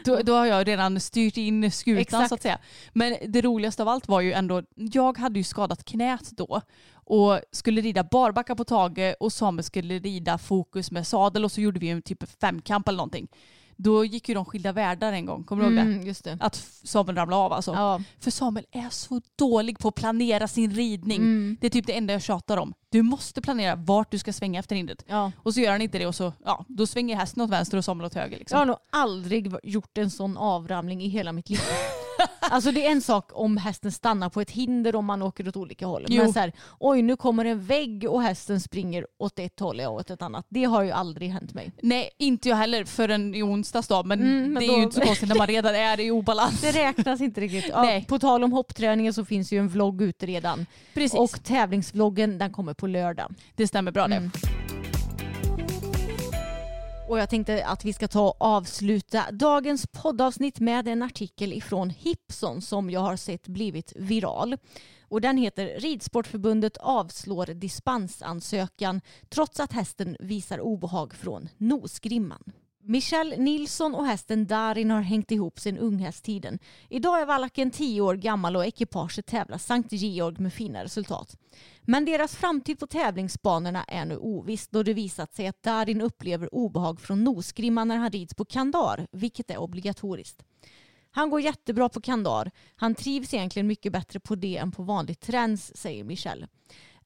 Då, då har jag redan styrt in skutan Exakt. så att säga. Men det roligaste av allt var ju ändå, jag hade ju skadat knät då och skulle rida barbacka på Tage och Samuel skulle rida fokus med sadel och så gjorde vi en typ femkamp eller någonting. Då gick ju de skilda världar en gång, kommer du ihåg det? Mm, det. Att Samuel ramlade av alltså. Ja. För Samuel är så dålig på att planera sin ridning. Mm. Det är typ det enda jag tjatar om. Du måste planera vart du ska svänga efter rindet. Ja. Och så gör han inte det och så, ja, då svänger hästen åt vänster och Samuel åt höger. Liksom. Jag har nog aldrig gjort en sån avramling i hela mitt liv. Alltså det är en sak om hästen stannar på ett hinder om man åker åt olika håll. Jo. Men så här, oj nu kommer en vägg och hästen springer åt ett håll och åt ett annat. Det har ju aldrig hänt mig. Nej, inte jag heller förrän i onsdags då. Men, Mm, men det då- är ju inte så konstigt när man redan är i obalans. Det räknas inte riktigt. Ja, Nej. på tal om hoppträningen så finns ju en vlogg ute redan. Precis, Och tävlingsvloggen den kommer på lördag. det stämmer bra det. Mm. Och jag tänkte att vi ska ta och avsluta dagens poddavsnitt med en artikel ifrån Hipson som jag har sett blivit viral. Och den heter Ridsportförbundet avslår dispensansökan trots att hästen visar obehag från nosgrimman. Michelle Nilsson och hästen Darin har hängt ihop sedan unghästtiden. Idag är valacken 10 år gammal och ekipaget tävlar Sankt Georg med fina resultat. Men deras framtid på tävlingsbanorna är nu oviss då det visat sig att Darin upplever obehag från nosgrimman när han rids på kandar, vilket är obligatoriskt. Han går jättebra på kandar. Han trivs egentligen mycket bättre på det än på vanlig träns, säger Michelle.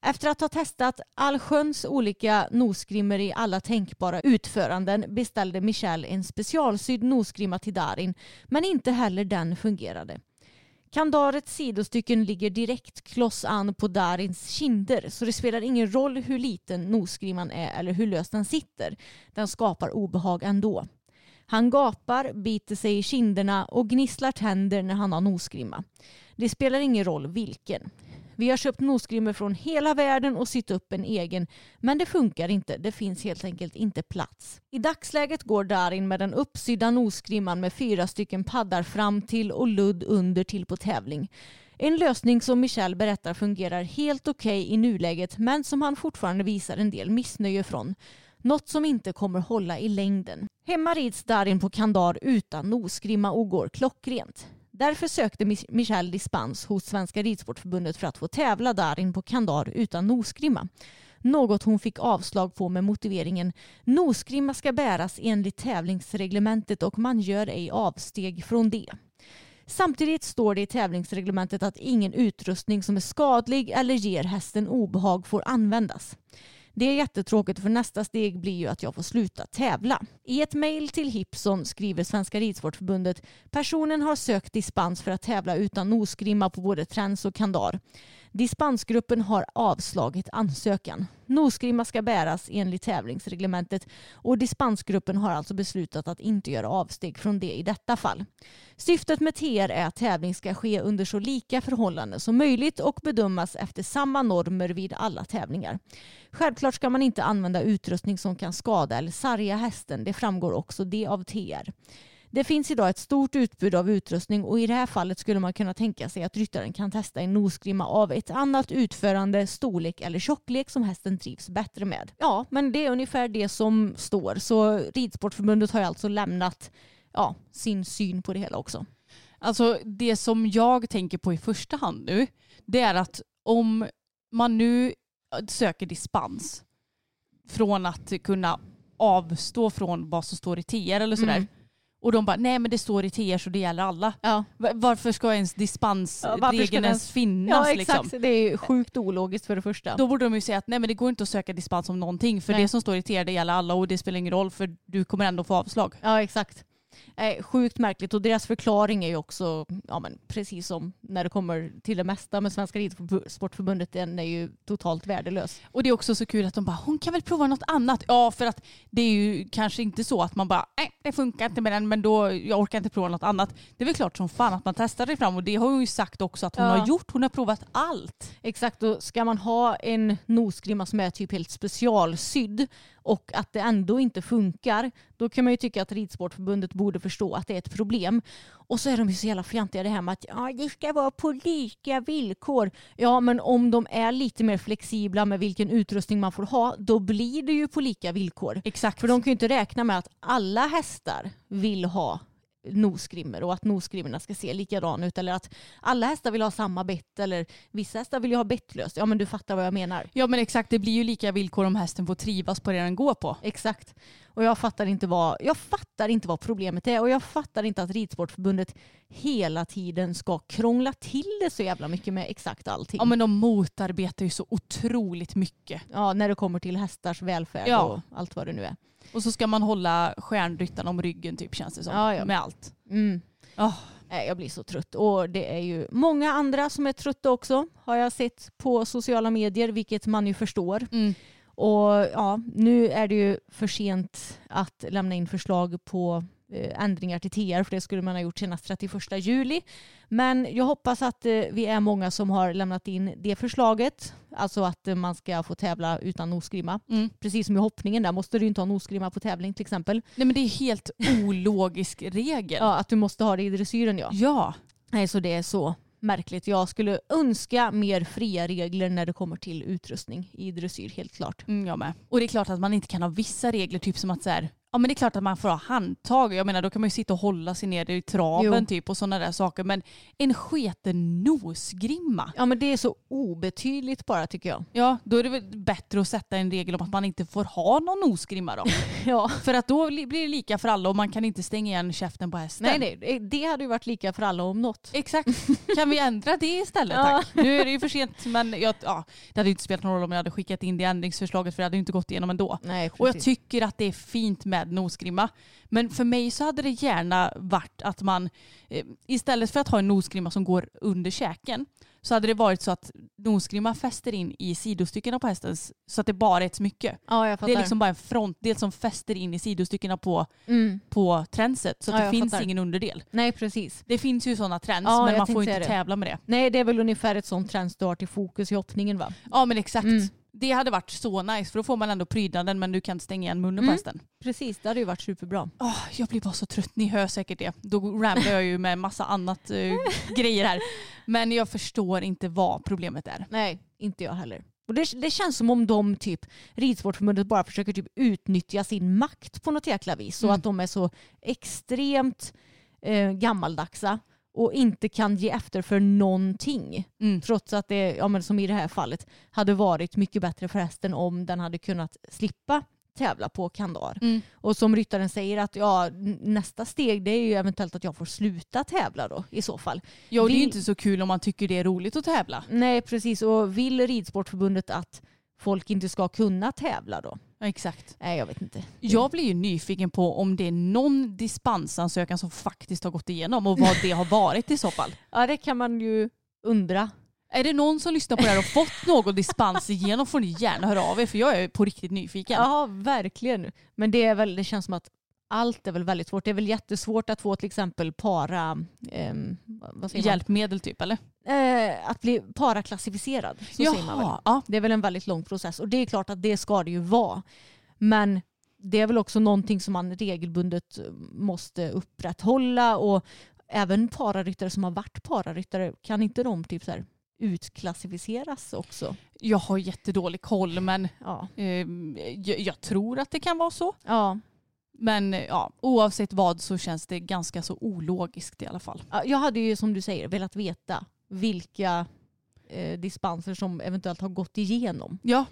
Efter att ha testat allsköns olika nosgrimmor i alla tänkbara utföranden beställde Michelle en specialsydd nosgrimma till Darin, men inte heller den fungerade. Kandarets sidostycken ligger direkt kloss an på Darins kinder så det spelar ingen roll hur liten nosgrimman är eller hur löst den sitter. Den skapar obehag ändå. Han gapar, biter sig i kinderna och gnisslar tänder när han har nosgrimma. Det spelar ingen roll vilken. Vi har köpt nosgrimmor från hela världen och sytt upp en egen men det funkar inte. Det finns helt enkelt inte plats. I dagsläget går Darin med den uppsydda nosgrimman med fyra stycken paddar fram till och ludd under till på tävling. En lösning som Michel berättar fungerar helt okej i nuläget men som han fortfarande visar en del missnöje från. Något som inte kommer hålla i längden. Hemma rids Darin på kandar utan nosgrimma och går klockrent. Därför sökte Michel dispens hos Svenska Ridsportförbundet för att få tävla Darin på kandar utan nosgrimma. Något hon fick avslag på med motiveringen nosgrimma ska bäras enligt tävlingsreglementet och man gör ej avsteg från det. Samtidigt står det i tävlingsreglementet att ingen utrustning som är skadlig eller ger hästen obehag får användas. Det är jättetråkigt för nästa steg blir ju att jag får sluta tävla. I ett mejl till Hipson skriver Svenska Ridsportförbundet personen har sökt dispens för att tävla utan nosgrimma på både träns och kandar. Dispensgruppen har avslagit ansökan. Nosgrimma ska bäras enligt tävlingsreglementet och dispensgruppen har alltså beslutat att inte göra avsteg från det i detta fall. Syftet med TR är att tävling ska ske under så lika förhållanden som möjligt och bedömas efter samma normer vid alla tävlingar. Självklart ska man inte använda utrustning som kan skada eller sarga hästen. Det framgår också det av TR. Det finns idag ett stort utbud av utrustning och i det här fallet skulle man kunna tänka sig att ryttaren kan testa en nosgrimma av ett annat utförande, storlek eller tjocklek som hästen trivs bättre med. Ja, men det är ungefär det som står. Så Ridsportförbundet har ju alltså lämnat ja, sin syn på det hela också. Alltså det som jag tänker på i första hand nu, det är att om man nu söker dispens från att kunna avstå från vad som står i TR eller sådär. Mm. Och de bara, nej men det står i TR så det gäller alla. Ja, Va- Varför ska ens Ja, dispensregeln den- ens finnas? ja exakt. Liksom? Det är ju sjukt ologiskt för det första. Då borde de ju säga att nej men det går inte att söka dispens om någonting för Nej. det som står i TR det gäller alla och det spelar ingen roll för du kommer ändå få avslag. Ja exakt. Eh, sjukt märkligt och deras förklaring är ju också, ja men precis som när det kommer till det mesta med Svenska Ridsportförbundet, den är ju totalt värdelös. Och det är också så kul att de bara, hon kan väl prova något annat. Ja, för att det är ju kanske inte så att man bara, nej det funkar inte med den men då, jag orkar inte prova något annat. Det är väl klart som fan att man testar det fram och det har hon ju sagt också att hon Ja. har gjort. Hon har provat allt. Exakt, och ska man ha en nosgrimma som är typ helt specialsydd och att det ändå inte funkar, då kan man ju tycka att Ridsportförbundet borde förstå att det är ett problem. Och så är de ju så jävla fjantiga det här med att ja, det ska vara på lika villkor. Ja, men om de är lite mer flexibla med vilken utrustning man får ha, då blir det ju på lika villkor. Exakt. För de kan ju inte räkna med att alla hästar vill ha nosgrimmor och att nosgrimmorna ska se likadana ut eller att alla hästar vill ha samma bett eller vissa hästar vill ju ha bettlöst. Ja men du fattar vad jag menar. Ja men exakt, det blir ju lika villkor om hästen får trivas på det den går på. Exakt. Och jag fattar, inte vad, jag fattar inte vad problemet är och jag fattar inte att Ridsportförbundet hela tiden ska krångla till det så jävla mycket med exakt allting. Ja men de motarbetar ju så otroligt mycket. Ja, när det kommer till hästars välfärd Ja. och allt vad det nu är. Och så ska man hålla stjärnryttarna om ryggen typ känns det som. Ja, ja. Med allt. Mm. Oh. Jag blir så trött. Och det är ju många andra som är trötta också har jag sett på sociala medier, vilket man ju förstår. Mm. Och ja, nu är det ju för sent att lämna in förslag på ändringar till TR för det skulle man ha gjort senast 31 juli. Men jag hoppas att eh, vi är många som har lämnat in det förslaget. Alltså att eh, man ska få tävla utan nosgrimma. Mm. Precis som i hoppningen, där måste du inte ha nosgrimma på tävling till exempel. Nej men det är helt (laughs) ologisk regel. Ja, att du måste ha det i dressyren ja. ja. Nej, så det är så märkligt. Jag skulle önska mer fria regler när det kommer till utrustning i dressyr, helt klart. Mm, jag med. Och det är klart att man inte kan ha vissa regler, typ som att så här, ja men det är klart att man får ha handtag. Jag menar då kan man ju sitta och hålla sig ner i traven Jo. typ och sådana där saker. Men en sketen nosgrimma. Ja, men det är så obetydligt bara tycker jag. Ja, då är det väl bättre att sätta en regel om att man inte får ha någon nosgrimma då. (laughs) Ja. För att då blir det lika för alla och man kan inte stänga igen käften på hästen. Nej, nej, det- det hade ju varit lika för alla om något. Exakt. Kan vi (laughs) ändra det istället tack? Nu är det ju för sent men jag, ja, det hade ju inte spelat någon roll om jag hade skickat in det ändringsförslaget för det hade ju inte gått igenom ändå. Nej, Och jag precis. tycker att det är fint med nosgrimma. Men för mig så hade det gärna varit att man eh, istället för att ha en nosgrimma som går under käken så hade det varit så att nosgrimma fäster in i sidostyckena på hästen så att det bara är ett smycke. Ja. Det är liksom bara en frontdel som fäster in i sidostyckena på, mm. på tränset så att Ja, det finns fattar. ingen underdel. Nej, precis. Det finns ju sådana trends Ja, men man får inte det. tävla med det. Nej, det är väl ungefär ett sånt trends du har till fokus i hoppningen va? Ja men exakt. Mm. Det hade varit så nice för då får man ändå prydnaden men du kan stänga igen munnen på Mm. hästen. Precis, det hade ju varit superbra. Åh, jag blir bara så trött, ni hör säkert det. Då ramblar jag ju med massa annat eh, (laughs) grejer här. Men jag förstår inte vad problemet är. Nej, inte jag heller. Och det, det känns som om de typ, Ridsportförbundet bara försöker typ utnyttja sin makt på något jäkla vis. Så Mm. att de är så extremt eh, gammaldagsa och inte kan ge efter för någonting. Mm. Trots att det, ja, men som i det här fallet, hade varit mycket bättre för hästen om den hade kunnat slippa tävla på kandar. Mm. Och som ryttaren säger att ja, nästa steg det är ju eventuellt att jag får sluta tävla då i så fall. Ja, och det är ju Vill- inte så kul om man tycker det är roligt att tävla. Nej precis och vill Ridsportförbundet att folk inte ska kunna tävla då? Ja, exakt. Nej jag vet inte. Jag blir ju nyfiken på om det är någon dispensansökan som faktiskt har gått igenom och vad det har varit i så fall. (laughs) Ja det kan man ju undra. Är det någon som lyssnar på det här och fått någon dispens igenom får ni gärna höra av er för jag är på riktigt nyfiken. Ja verkligen. Men det, är väl, det känns som att allt är väl väldigt svårt. Det är väl jättesvårt att få till exempel para... man? Hjälpmedel typ eller? Eh, att bli paraklassificerad. Så säger man väl. ja. Det är väl en väldigt lång process och det är klart att det ska det ju vara. Men det är väl också någonting som man regelbundet måste upprätthålla och även pararyttare som har varit pararyttare, kan inte de typ så här utklassificeras också? Jag har jättedålig koll men Ja. eh, jag, jag tror att det kan vara så. ja. Men ja, oavsett vad så känns det ganska så ologiskt i alla fall. Ja, Jag hade ju som du säger velat veta vilka eh, dispenser som eventuellt har gått igenom. Ja,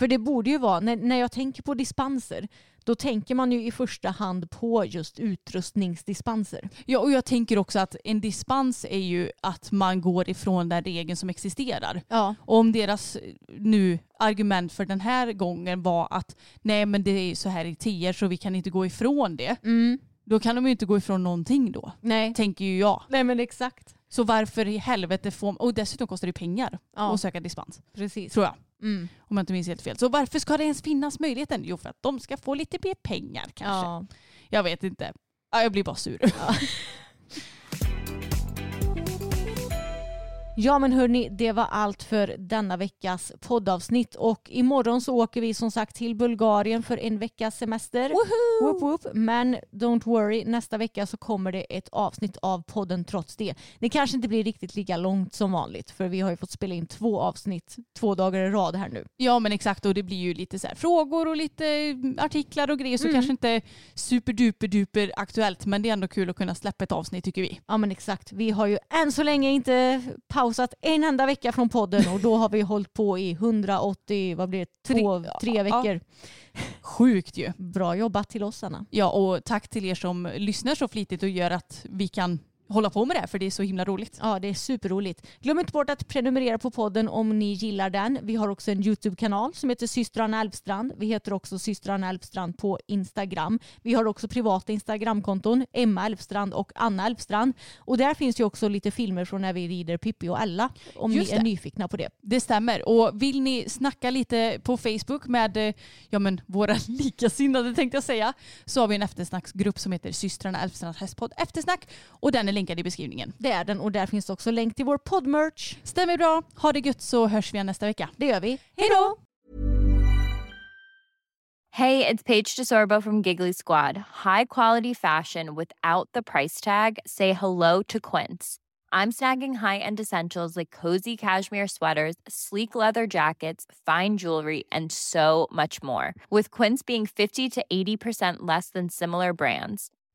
För det borde ju vara, när, när jag tänker på dispenser, då tänker man ju i första hand på just utrustningsdispenser. ja och jag tänker också att en dispens är ju att man går ifrån den regeln som existerar. Ja. Och om deras eh, nu argument för den här gången var att nej men det är så här i TR så vi kan inte gå ifrån det. Mm. Då kan de ju inte gå ifrån någonting då. Nej. Tänker ju jag. Nej men exakt. Så varför i helvete får Och dessutom kostar det pengar Ja. att söka dispens. Precis. Tror jag. Mm. Om jag inte minns helt fel. Så varför ska det ens finnas möjligheten? Jo för att de ska få lite mer pengar kanske. Ja. Jag vet inte. Ja, jag blir bara sur. Ja (laughs) men hörni, det var allt för denna veckas poddavsnitt och imorgon så åker vi som sagt till Bulgarien för en veckas semester. Woop, woop. Men don't worry, nästa vecka så kommer det ett avsnitt av podden trots det. Det kanske inte blir riktigt lika långt som vanligt för vi har ju fått spela in två avsnitt två dagar i rad här nu. Ja men exakt och det blir ju lite så här frågor och lite mm, artiklar och grejer så Mm. kanske inte superduper duper aktuellt men det är ändå kul att kunna släppa ett avsnitt tycker vi. Ja men exakt, vi har ju än så länge inte pausat en enda vecka från podden och då har vi hållit på i 180, vad blir det, två, Tre- tre ja. veckor. Sjukt ju. Bra jobbat till oss Anna. Ja och tack till er som lyssnar så flitigt och gör att vi kan hålla på med det här för det är så himla roligt. Ja, det är superroligt. Glöm inte bort att prenumerera på podden om ni gillar den. Vi har också en YouTube-kanal som heter Systrarna Elfstrand. Vi heter också Systrarna Elfstrand på Instagram. Vi har också privata Instagramkonton, Emma Elfstrand och Anna Elfstrand. Och där finns ju också lite filmer från när vi rider Pippi och Ella om Just ni är det. nyfikna på det. Det stämmer. Och vill ni snacka lite på Facebook med eh, ja, men våra (laughs) likasinnade tänkte jag säga så har vi en eftersnacksgrupp som heter Systrarna Elfstrands hästpodd Eftersnack och den är länkad i beskrivningen. Det är den och där finns också länk till vår poddmerch. Stämmer bra. Ha det gött så hörs vi igen nästa vecka. Det gör vi. Hej då! Hey, it's Paige DeSorbo from Giggly Squad. High quality fashion without the price tag. Say hello to Quince. I'm snagging high-end essentials like cozy cashmere sweaters, sleek leather jackets, fine jewelry, and so much more. With Quince being 50 to 80% less than similar brands.